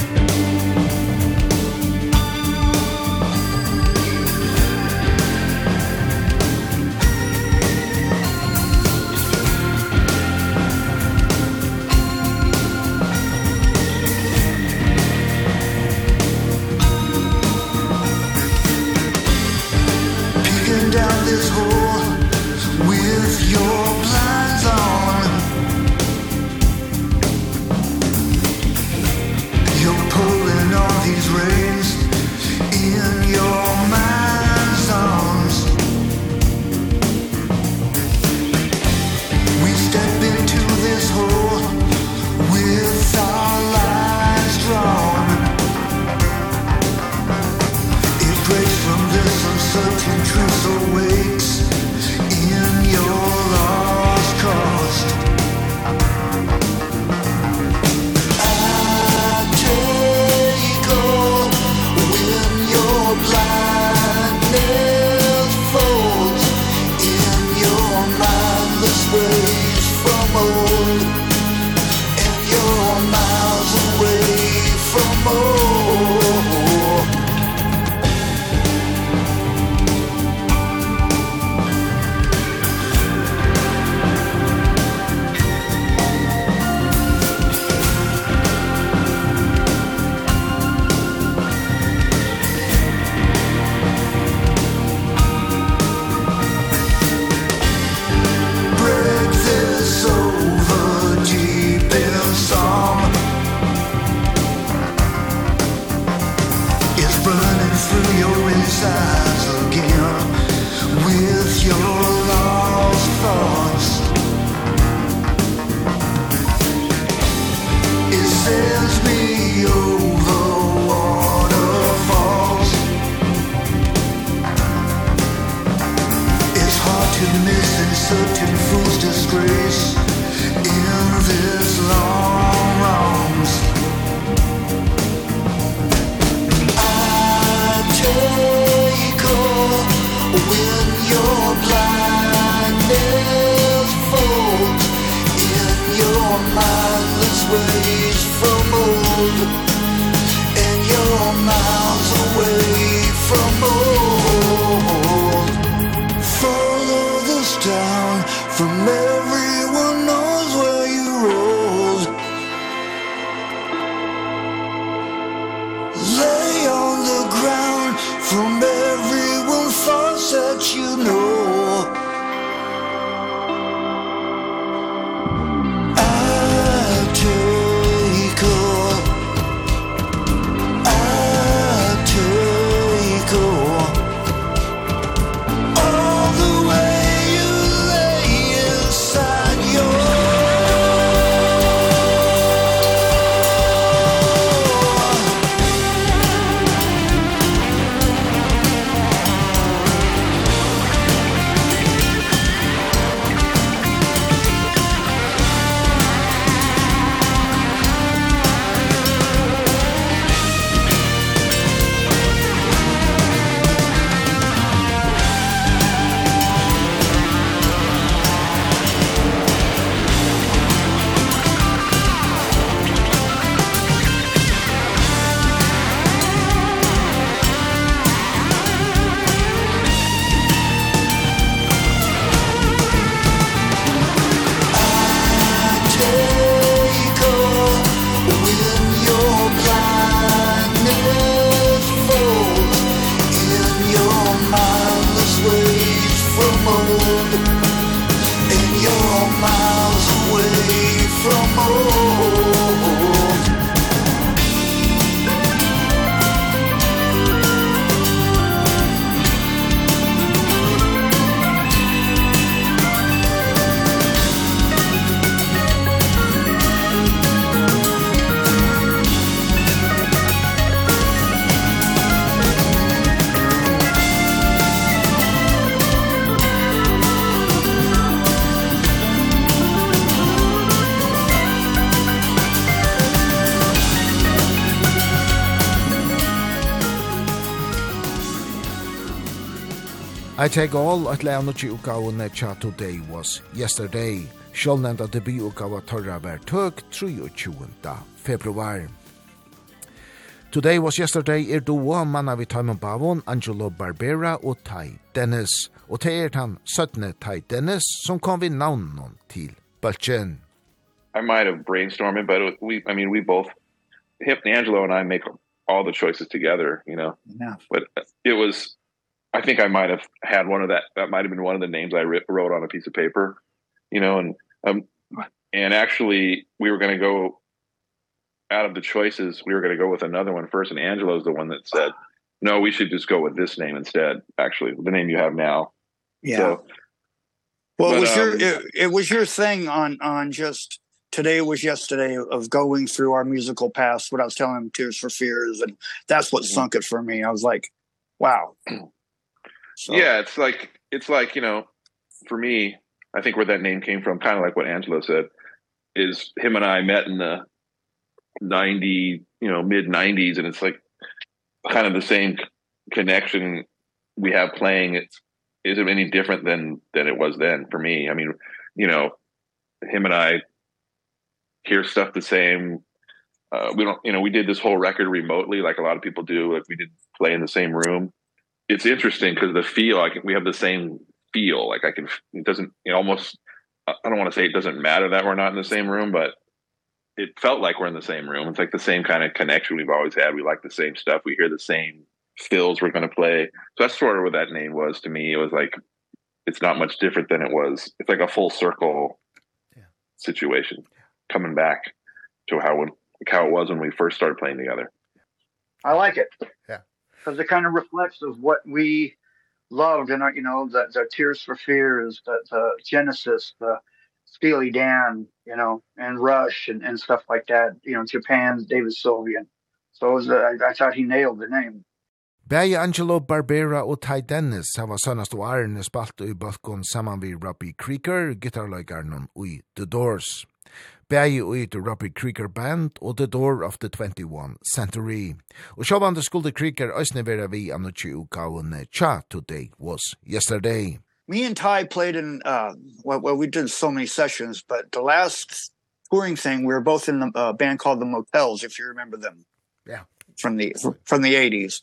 Speaker 4: Take All,
Speaker 1: at leia nukki ukaone tja Today Was Yesterday. Sjålnenda debi ukawa torra var tøk 23. februar. Today Was Yesterday er doa manna vi Taimon Bavon, Angelo Barbera og Tai Dennis. Og te er han 17. Tai Dennis som kom vi navnon til Balchen.
Speaker 5: I might have brainstormed, but we, I mean, we both, Hip and Angelo and I make all the choices together, you know.
Speaker 3: Yeah.
Speaker 5: But it was I think I might have had one of that that might have been one of the names I wrote on a piece of paper you know and um and actually we were going to go out of the choices we were going to go with another one first and Angelo's the one that said no we should just go with this name instead actually the name you have now.
Speaker 3: Yeah.
Speaker 5: So,
Speaker 3: well
Speaker 5: but,
Speaker 3: was
Speaker 5: um, your
Speaker 3: it, it was your thing on on just today was yesterday of going through our musical past what I was telling him Tears for Fears and that's what sunk it for me. I was like wow. So.
Speaker 5: Yeah, it's like it's like, you know, for me, I think where that name came from, kind of like what Angelo said, is him and I met in the 90, you know, mid 90s and it's like kind of the same connection we have playing it isn't any different than than it was then for me. I mean, you know, him and I hear stuff the same uh we don't you know we did this whole record remotely like a lot of people do like we did play in the same room it's interesting because the feel like we have the same feel like I can it doesn't it almost I don't want to say it doesn't matter that we're not in the same room but it felt like we're in the same room. It's like the same kind of connection we've always had. We like the same stuff. We hear the same fills we're going to play. So that's sort of what that name was to me. It was like it's not much different than it was. It's like a full circle
Speaker 1: yeah.
Speaker 5: situation yeah. coming back to how when, how it was when we first started playing together.
Speaker 6: I like it because it kind of reflects of what we loved and you know the the tears for fears the the genesis the steely dan you know and rush and and stuff like that you know japan's david sylvian so it was uh, i thought he nailed the name
Speaker 1: Bæði Angelo Barbera og Ty Dennis hava sannast og Arne spalt i balkon saman við Robbie Krieger, gitarløygarnen og i The Doors bægi ui The Robbie Krieger Band og The Door of the 21 Century. Og sjåvande skulde Krieger òsne vera vi anno tju ukaunne Cha Today Was Yesterday.
Speaker 3: Me and Ty played in, uh, well, well, we did so many sessions, but the last touring thing, we were both in a uh, band called The Motels, if you remember them.
Speaker 1: Yeah.
Speaker 3: From the, from the 80s.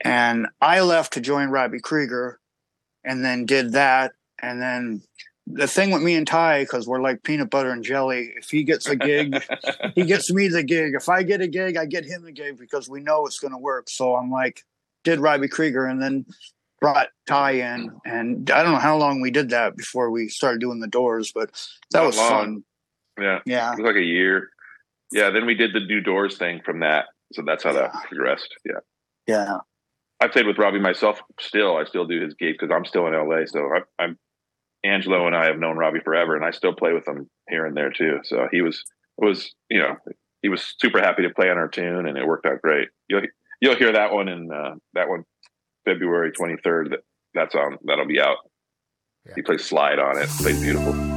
Speaker 3: And I left to join Robbie Krieger and then did that. And then the thing with me and Ty cuz we're like peanut butter and jelly. If he gets a gig, he gets me the gig. If I get a gig, I get him the gig because we know it's going to work. So I'm like did Robbie Krieger and then brought Ty in and I don't know how long we did that before we started doing the doors, but that
Speaker 4: Not
Speaker 3: was
Speaker 4: long.
Speaker 3: fun.
Speaker 4: Yeah.
Speaker 3: Yeah.
Speaker 4: It was like a year. Yeah, then we did the New Doors thing from that. So that's how
Speaker 3: yeah.
Speaker 4: that progressed. Yeah.
Speaker 3: Yeah.
Speaker 4: I played with Robbie myself still. I still do his gig cuz I'm still in LA, so I I'm Angelo and I have known Robbie forever and I still play with him here and there too. So he was was, you know, he was super happy to play on our tune and it worked out great. You'll you'll hear that one in uh that one February 23rd that that's on that'll be out.
Speaker 1: Yeah.
Speaker 4: He plays slide on it. Plays beautiful.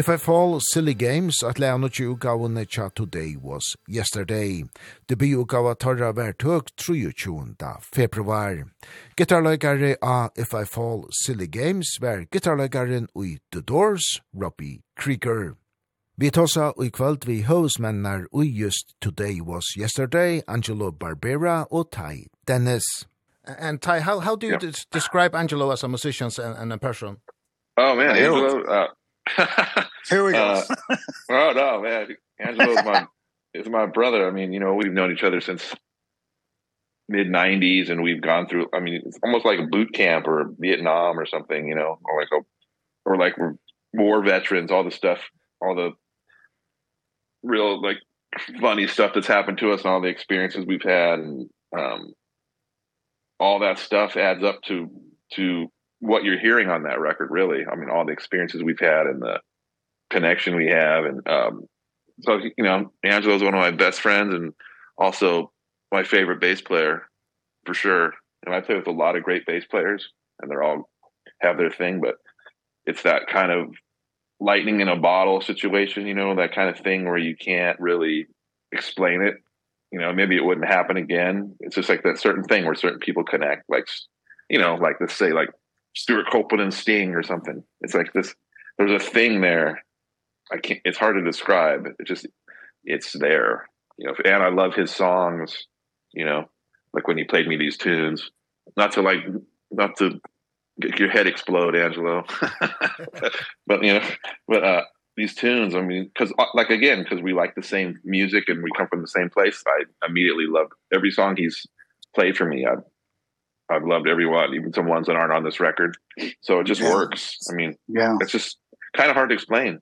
Speaker 7: If I Fall
Speaker 1: Silly Games at leia nukki ugaunne tja Today Was Yesterday. Debi ugaua torra vær tøk 23. februar. Gitarløygare a If I Fall Silly Games vær gitarløygaren ui The Doors, Robbie Krieger. Vi tossa ui kvöld vi hovsmennar ui just Today Was Yesterday, Angelo Barbera og Tai Dennis. And Tai, how, how do you
Speaker 5: yeah.
Speaker 1: describe Angelo as a musician and, and a person?
Speaker 5: Oh man, Angelo, uh,
Speaker 3: Here we go.
Speaker 5: uh, oh no, man. Angelo's my is my brother. I mean, you know, we've known each other since mid 90s and we've gone through I mean, it's almost like a boot camp or Vietnam or something, you know, or like a or like we're war veterans, all the stuff, all the real like funny stuff that's happened to us and all the experiences we've had and um all that stuff adds up to to what you're hearing on that record really. I mean all the experiences we've had and the connection we have and um so you know Angelo's one of my best friends and also my favorite bass player for sure. And I play with a lot of great bass players and they're all have their thing but it's that kind of lightning in a bottle situation you know that kind of thing where you can't really explain it. You know maybe it wouldn't happen again. It's just like that certain thing where certain people connect like you know like let's say like Stuart Copeland and Sting or something. It's like this there's a thing there. I can't it's hard to describe. It just it's there. You know, and I love his songs, you know, like when he played me these tunes. Not to like not to get your head explode, Angelo. but, you know, but uh these tunes, I mean, cuz like again, cuz we like the same music and we come from the same place. I immediately love every song he's played for me. I I've loved everyone, even some ones that aren't on this record. So it just
Speaker 3: yeah.
Speaker 5: works. I mean,
Speaker 3: yeah.
Speaker 5: It's just kind of hard to explain.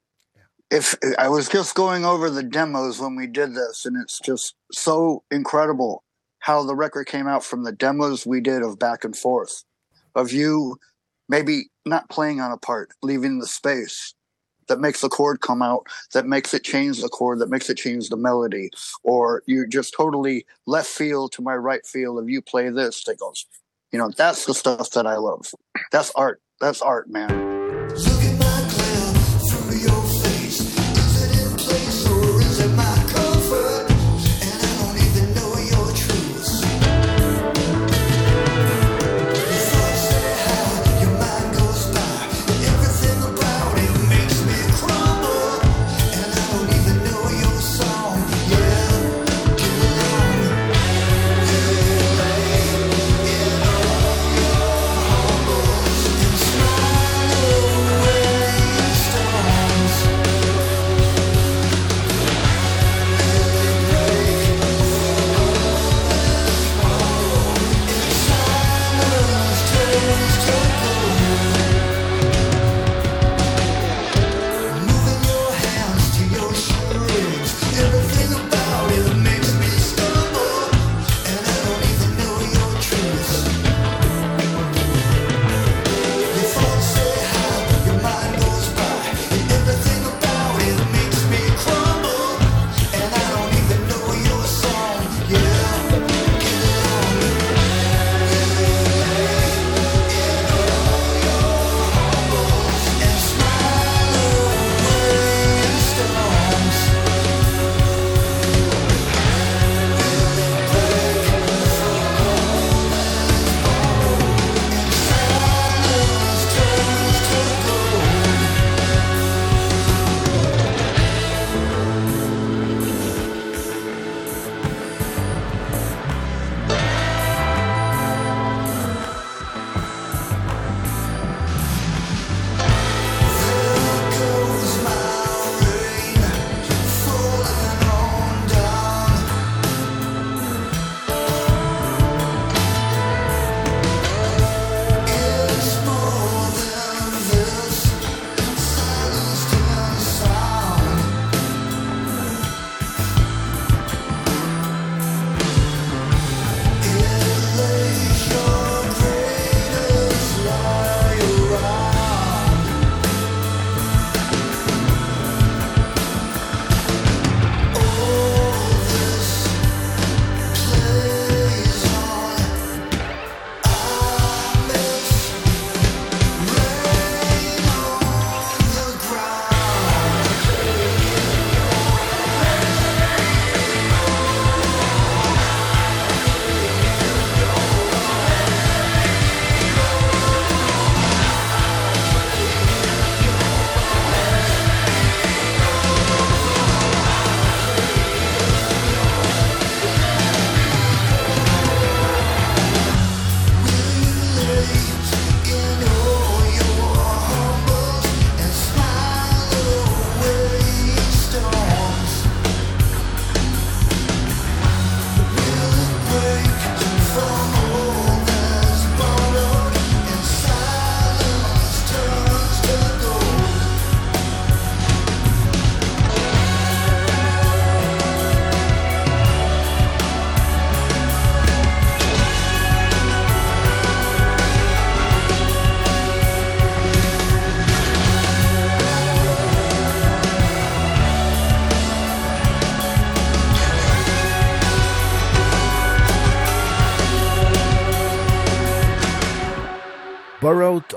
Speaker 3: If I was just going over the demos when we did this and it's just so incredible how the record came out from the demos we did of back and forth of you maybe not playing on a part, leaving the space that makes the chord come out, that makes it change the chord, that makes it change the melody, or you just totally left field to my right field of you play this, that goes You know, that's the stuff that I love. That's art. That's art, man.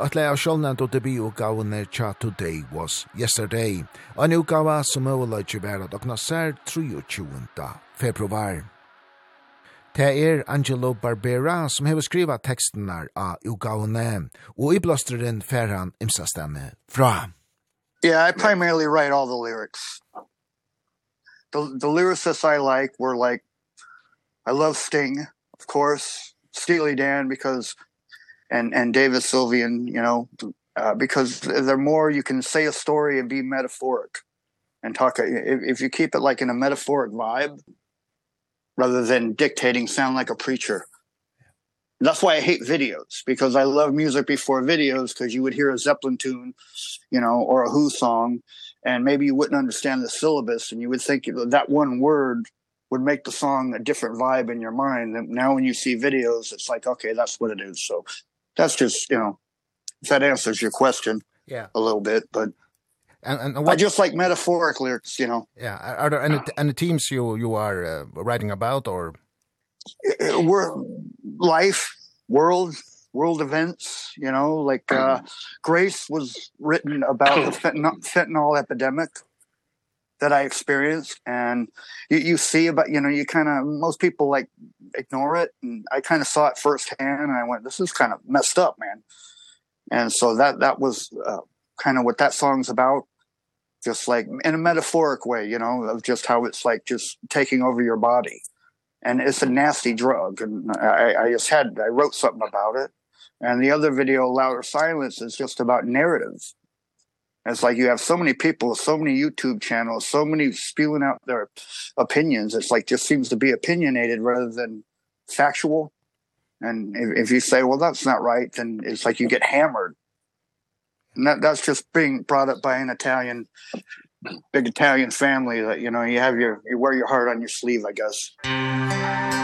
Speaker 1: atle av sjålnant og gavne Cha Today Was Yesterday, og en utgave som overløyde bæra dokna sær 23. februar. Det er Angelo Barbera som hever skriva tekstene av utgavene, og i blåsteren færan imsastene fra.
Speaker 3: Yeah, I primarily write all the lyrics. The, the lyricists I like were like, I love Sting, of course, Steely Dan, because and and David Sylvian, you know, uh, because the more you can say a story and be metaphoric and talk if, if you keep it like in a metaphoric vibe rather than dictating sound like a preacher. That's why I hate videos because I love music before videos because you would hear a Zeppelin tune, you know, or a Who song and maybe you wouldn't understand the syllabus and you would think that one word would make the song a different vibe in your mind and now when you see videos it's like okay that's what it is so that's just you know if that answers your question
Speaker 1: yeah.
Speaker 3: a little bit but
Speaker 1: and and,
Speaker 3: what, I just like metaphoric lyrics you know.
Speaker 1: Yeah are there any any teams you you are uh, writing about or?
Speaker 3: We're life world world events you know like uh grace was written about the fentanyl, fentanyl epidemic that I experienced and you you see about you know you kind of most people like ignore it and I kind of saw it firsthand and I went this is kind of messed up man. And so that that was uh, kind of what that song's about just like in a metaphoric way you know of just how it's like just taking over your body. And it's a nasty drug and I I just had I wrote something about it. And the other video louder silence is just about narrative. And it's like you have so many people, so many YouTube channels, so many spewing out their opinions. It's like just seems to be opinionated rather than factual. And if, if you say, well, that's not right, then it's like you get hammered. And that, that's just being brought up by an Italian, big Italian family that, you know, you have your, you wear your heart on your sleeve, I guess.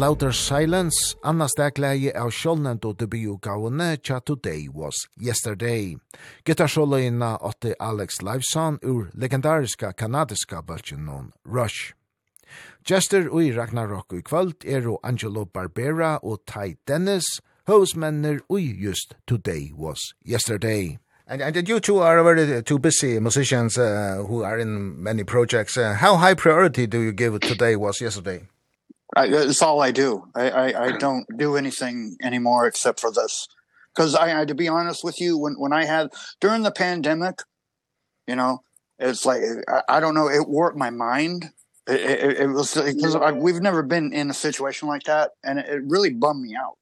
Speaker 1: Louder Silence, Anna Stegleie av Sjolnendo debutgavene Cha Today Was Yesterday. Gitarsoloina åtte Alex Liveson ur legendariska kanadiska bølgen non Rush. Jester ui Ragnarok i kvöld er og Angelo Barbera og Ty Dennis, hosmenner ui just Today Was Yesterday. And, and you two are very two busy musicians uh, who are in many projects. Uh, how high priority do you give today was yesterday?
Speaker 3: I, it's all I do. I, I, I don't do anything anymore except for this. Because I, I, to be honest with you, when, when I had, during the pandemic, you know, it's like, I, I don't know, it warped my mind. It, it, it was, because we've never been in a situation like that. And it, it really bummed me out.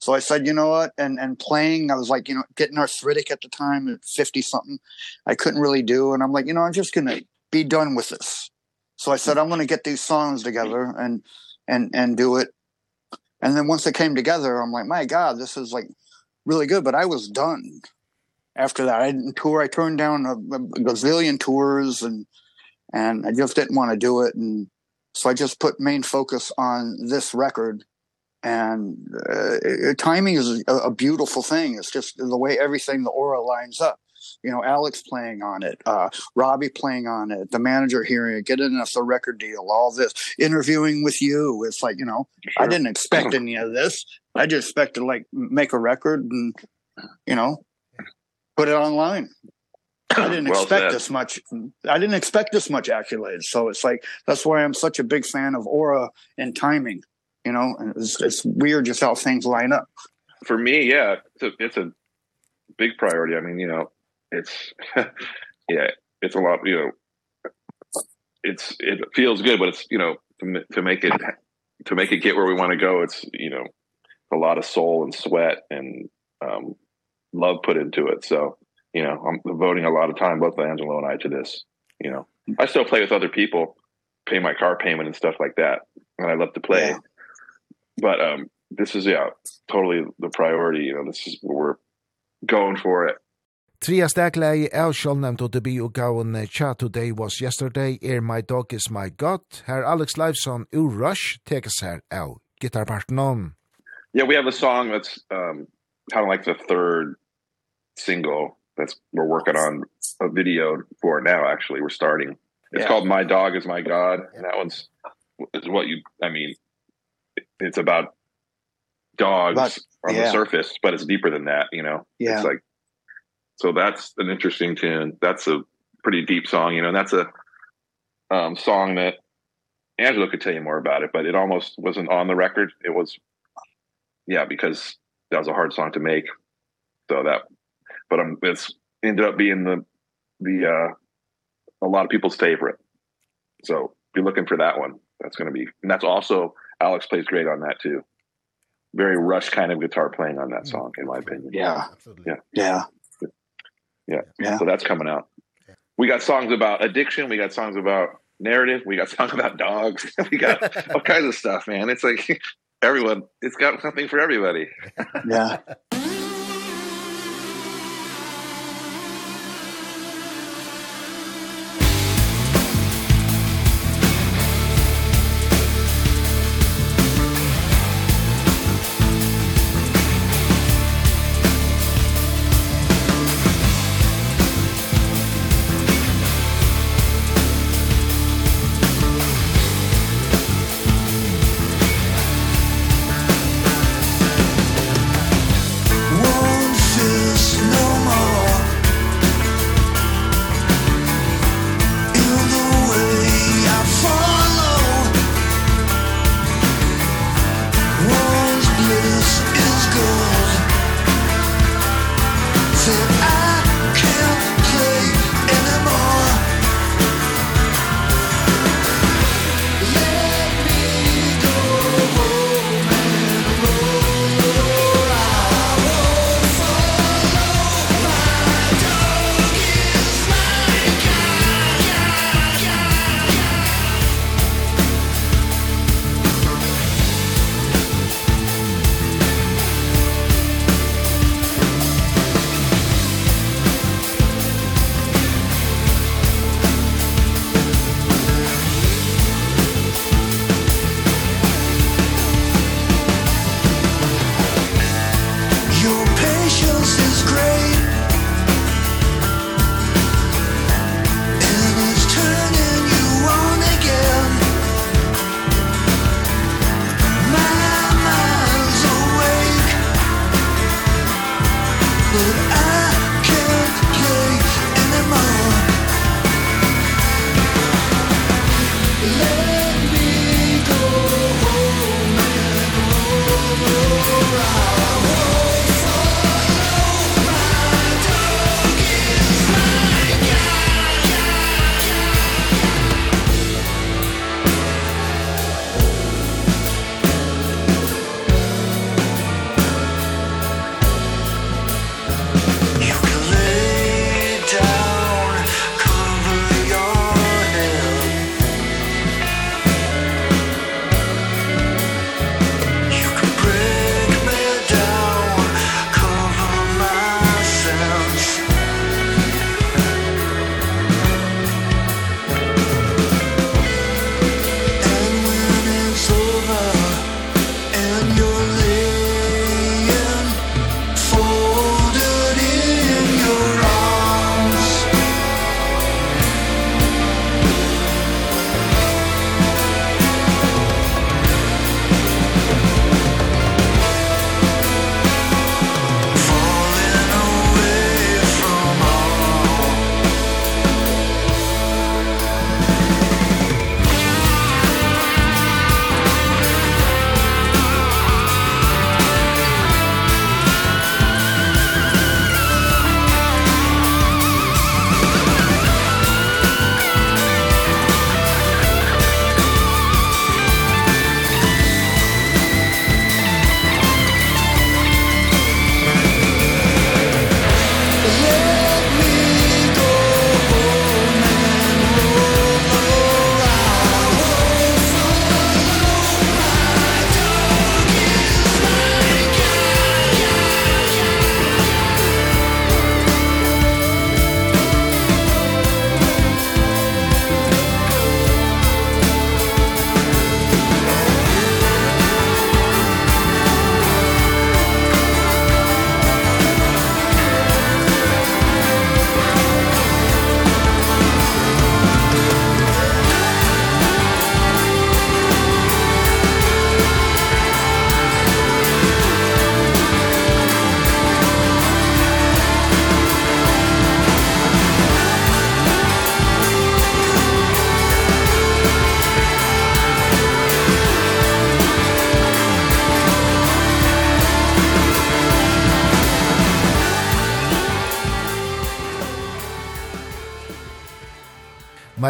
Speaker 3: So I said, you know what? And, and playing, I was like, you know, getting arthritic at the time at 50 something, I couldn't really do. And I'm like, you know, I'm just going to be done with this. So I said, I'm going to get these songs together and, and, and do it. And then once it came together, I'm like, my God, this is like really good. But I was done after that. I didn't tour. I turned down a, a gazillion tours and, and I just didn't want to do it. And so I just put main focus on this record and uh, timing is a, a beautiful thing. It's just the way everything, the aura lines up you know Alex playing on it uh Robbie playing on it the manager hearing it getting us a record deal all this interviewing with you. It's like you know sure. I didn't expect any of this. I just expected to like make a record and you know put it online. I didn't well expect said. this much I didn't expect this much accolades. So it's like that's why I'm such a big fan of aura and timing you know and it's it's weird just how things line up.
Speaker 5: For me yeah it's a, it's a big priority. I mean you know it's yeah, it's a lot, you know, it's it feels good, but it's, you know, to, to make it to make it get where we want to go, it's, you know, a lot of soul and sweat and um love put into it. So, you know, I'm devoting a lot of time both Angelo and I to this, you know. I still play with other people, pay my car payment and stuff like that, and I love to play. Yeah. But um this is yeah, totally the priority, you know, this is we're going for it
Speaker 1: Tria stakleie er sjålnemt og debi og gaun Cha Today Was Yesterday er My Dog Is My God. Her Alex Leifson ur Rush tekes her av gitarparten om.
Speaker 5: Yeah, we have a song that's um, kind of like the third single that's we're working on a video for now actually we're starting it's yeah. called my dog is my god and that one's is what you i mean it's about dogs about, on yeah. the surface but it's deeper than that you know
Speaker 3: yeah.
Speaker 5: it's like so that's an interesting tune. That's a pretty deep song you know and that's a um song that Angelo could tell you more about it but it almost wasn't on the record. It was yeah because that was a hard song to make. So that but um it's ended up being the the uh a lot of people's favorite. So be looking for that one that's going to be and that's also Alex plays great on that too. Very rush kind of guitar playing on that song in my opinion.
Speaker 3: Yeah.
Speaker 5: Yeah.
Speaker 3: Yeah.
Speaker 5: Yeah. yeah. So that's coming out. We got songs about addiction. We got songs about narrative. We got songs about dogs. we got all kinds of stuff, man. It's like everyone, it's got something for everybody.
Speaker 3: yeah.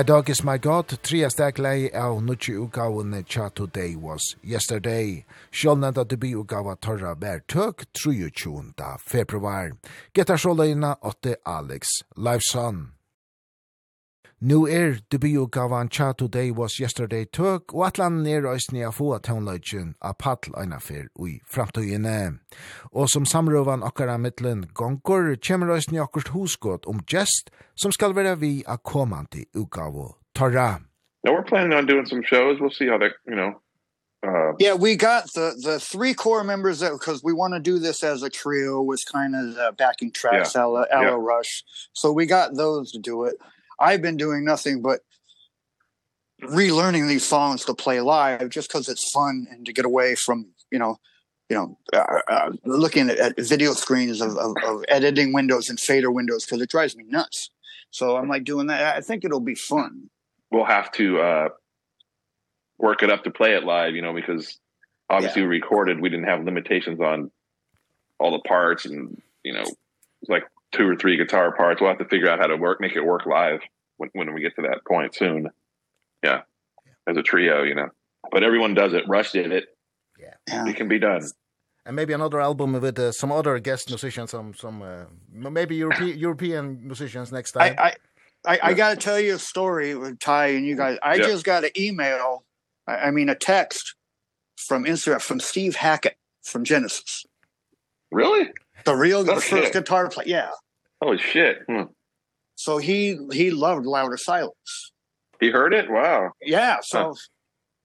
Speaker 1: My Dog Is My God, tria stek lei av nutje ugaunne tja Today Was Yesterday. Sjålnanda debi ugaua torra bær tøk 23. februar. Geta sjåleina 8 Alex Lifeson. Nu er debutgavan Cha Today Was Yesterday tøk, og atlan er røysni a få toneløgjen a paddl eina fyr ui framtøyene. Og som samrøvan okkara mittlen gonger, kjemmer røysni okkurt husgått om gest, som skal være vi a komandi ugavo torra.
Speaker 5: Now we're planning on doing some shows, we'll see how that, you know, Uh,
Speaker 3: yeah, we got the the three core members that because we want to do this as a trio was kind of the backing tracks
Speaker 5: yeah,
Speaker 3: Ella, Ella
Speaker 5: yeah.
Speaker 3: Rush. So we got those to do it. I've been doing nothing but relearning these songs to play live just cuz it's fun and to get away from, you know, you know, uh, uh, looking at, at video screens of of of editing windows and fader windows cuz it drives me nuts. So I'm like doing that. I think it'll be fun.
Speaker 5: We'll have to uh work it up to play it live, you know, because obviously yeah. we recorded, we didn't have limitations on all the parts and, you know, it's like two or three guitar parts. We'll have to figure out how to work, make it work live when, when we get to that point soon. Yeah. yeah. As a trio, you know, but everyone does it. Rush did it.
Speaker 3: Yeah.
Speaker 5: It can be done.
Speaker 1: And maybe another album with uh, some other guest musicians, some, some, uh, maybe European, European musicians next time.
Speaker 3: I, I, I, I got to tell you a story with Ty and you guys. I
Speaker 5: yeah.
Speaker 3: just got an email, I, I mean a text from Instagram from Steve Hackett from Genesis.
Speaker 5: Really?
Speaker 3: The real
Speaker 5: oh,
Speaker 3: the first guitar player. Yeah.
Speaker 5: Oh shit. Hmm.
Speaker 3: So he he loved Louder Silence.
Speaker 5: He heard it? Wow.
Speaker 3: Yeah, so huh.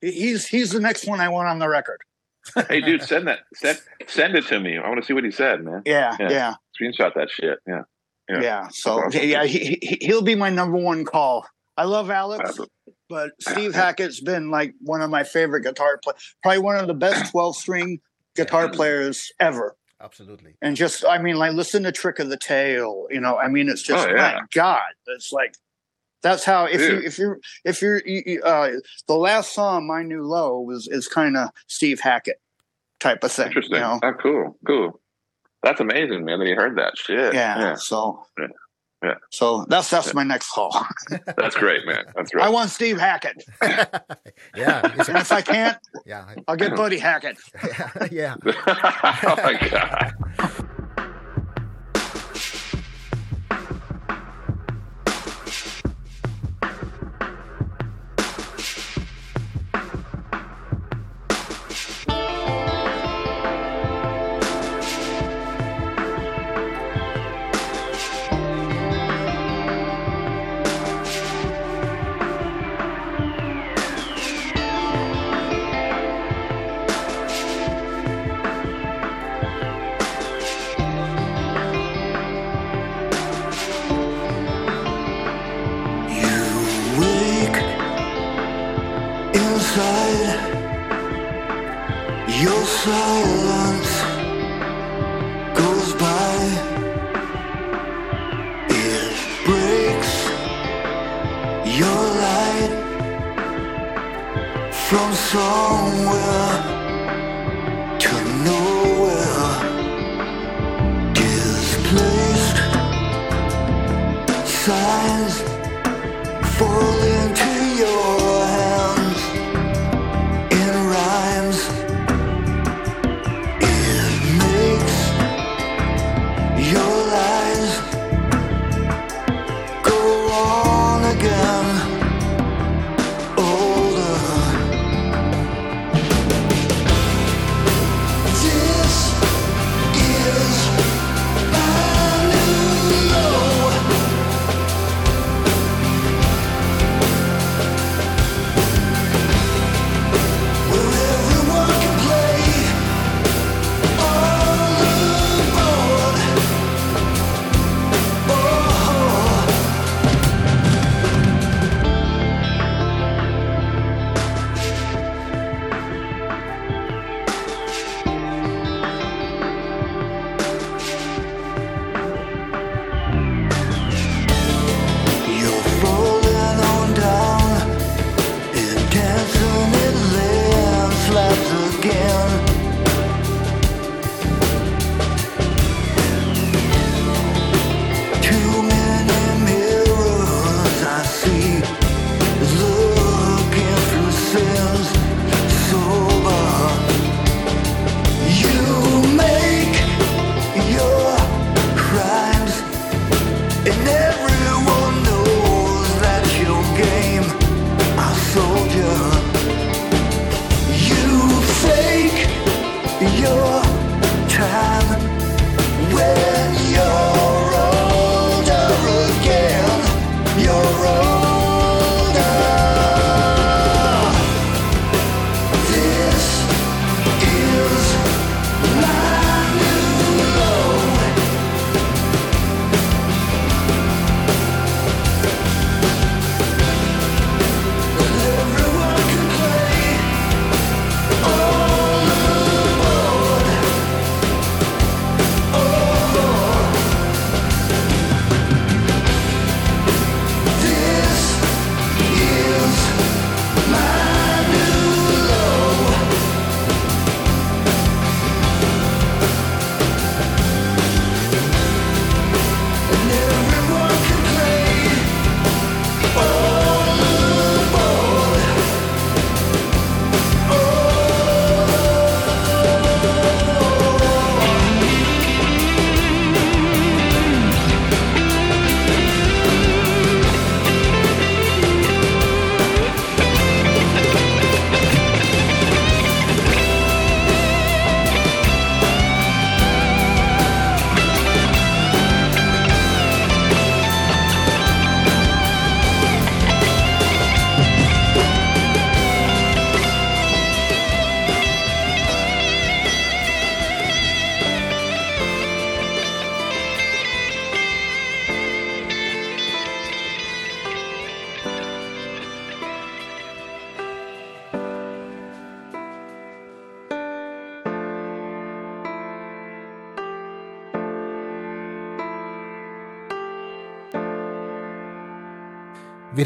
Speaker 3: he's he's the next one I want on the record.
Speaker 5: hey dude, send that send send it to me. I want to see what he said, man.
Speaker 3: Yeah,
Speaker 5: yeah.
Speaker 3: yeah.
Speaker 5: Screenshot that shit. Yeah.
Speaker 3: Yeah.
Speaker 5: yeah
Speaker 3: so
Speaker 5: awesome.
Speaker 3: yeah, he, he he'll be my number one call. I love Alex, but Steve Hackett's been like one of my favorite guitar players, probably one of the best 12 string guitar players ever.
Speaker 1: Absolutely.
Speaker 3: And just I mean like listen to Trick of the Tail, you know, I mean it's just
Speaker 5: oh, yeah.
Speaker 3: my god, it's like that's how if yeah.
Speaker 5: you
Speaker 3: if you if you're you, uh the last song My New Low was is kind of Steve Hackett type of thing,
Speaker 5: Interesting.
Speaker 3: you know.
Speaker 5: Oh cool. Cool. That's amazing, man. That you heard that shit.
Speaker 3: Yeah. yeah. So
Speaker 5: yeah. Yeah.
Speaker 3: So that's that's my next call.
Speaker 5: that's great, man. That's right.
Speaker 3: I want Steve Hackett.
Speaker 1: yeah.
Speaker 3: And if I can't,
Speaker 1: yeah,
Speaker 3: I'll get Buddy Hackett.
Speaker 1: yeah.
Speaker 5: oh my god.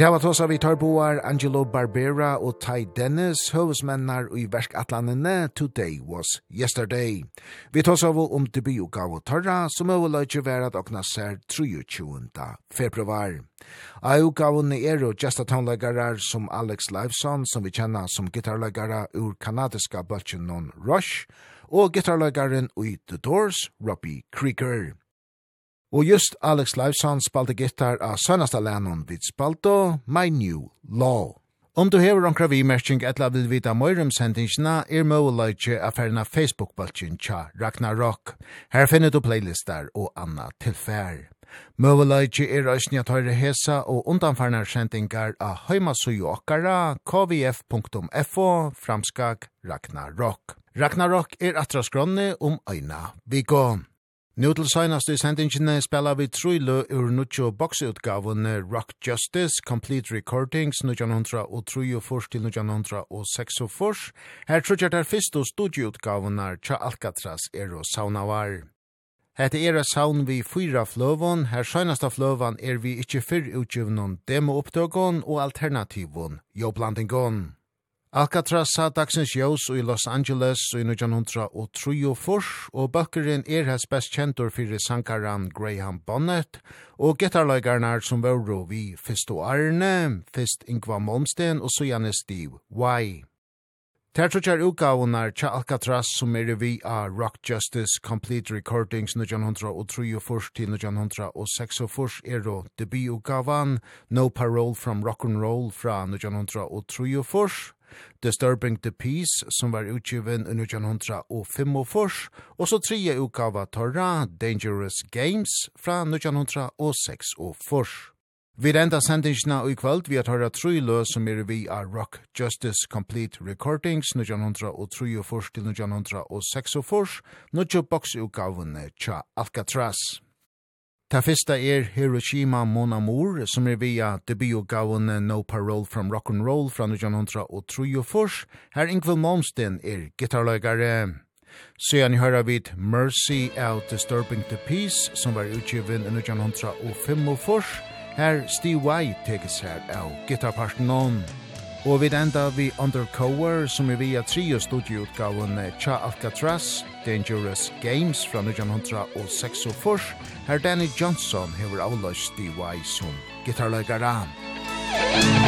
Speaker 4: hava tosa
Speaker 1: vi tar boar Angelo Barbera og Ty Dennis, høvesmennar i verkatlanene Today Was Yesterday. Vi tosa vi om debi og gav og tarra, som øveløyge vera at okna ser 23. februar. Au gavunne er jo gesta tonlegarar som Alex Lifeson, som vi kjenner som gitarleggare ur kanadiska bøltjen non Rush, og gitarleggaren ui The Doors, Robbie Krieger. Og just Alex Leifson spalte gitar av sønnasta lennon vid spalto My New Law. Om du hever omkra vimerking etla vil vita møyrum sendingsina, er møyleitje a Facebook-baltjen tja Ragnarok. Her finner du playlistar og anna tilfær. Møyleitje er òsni at høyre hesa og undanfarnar sendingar av heimasuyo okkara kvf.fo framskag Ragnarok. Ragnarok er atras gronni om øyna vi Nú til seinast i sendingene spela vi trúlu ur nutjo boksutgaven Rock Justice, Complete Recordings, 1903 til 1906. Her trúkjar der fyrst og studioutgavene tja Alcatraz er og saunavar. Hette er saun vi fyra fløvon, her seinasta fløvan er vi ikkje fyrr utgjøvnun demo-opptøkon og alternativon, jobblandingon. Alcatraz sa dagsins jøs i Los Angeles i 1903 og bøkkerinn er hans best kjentur fyrir sankaran Graham Bonnet og getarløygarnar som vore vi fyrst og Arne, fyrst Ingvar Molmsten og så Janne Steve Why. Tertrutjar utgavunar tja Alcatraz som er vi av Rock Justice Complete Recordings 1903 til 1906 er og debututgavan No Parole from Rock'n'Roll fra 1903 Disturbing the Peace, som var utgiven i 1905, og så tredje utgava Torra, Dangerous Games, fra 1946. Vi enda sendingsna i kvöld vi har høyra tru lø som er vi av Rock Justice Complete Recordings 1903 til 1906 og 1906 boksutgavene tja Alcatraz. Ta fyrsta er Hiroshima Mon Amour, som er via debutgavene No Parole from Rock and Roll fra 1903. Her Ingvild Malmsten er gitarløygare. Søgjani høyra vid Mercy of Disturbing the Peace, som var utgiven i 1905. Her Steve White tekes her av gitarparten noen. Og vi enda vi Undercover, som er via trio studieutgaven Cha Alcatraz, Dangerous Games fra 1906 og fors, her Danny Johnson hever avløst D.Y. som gitarløygaran. Musikk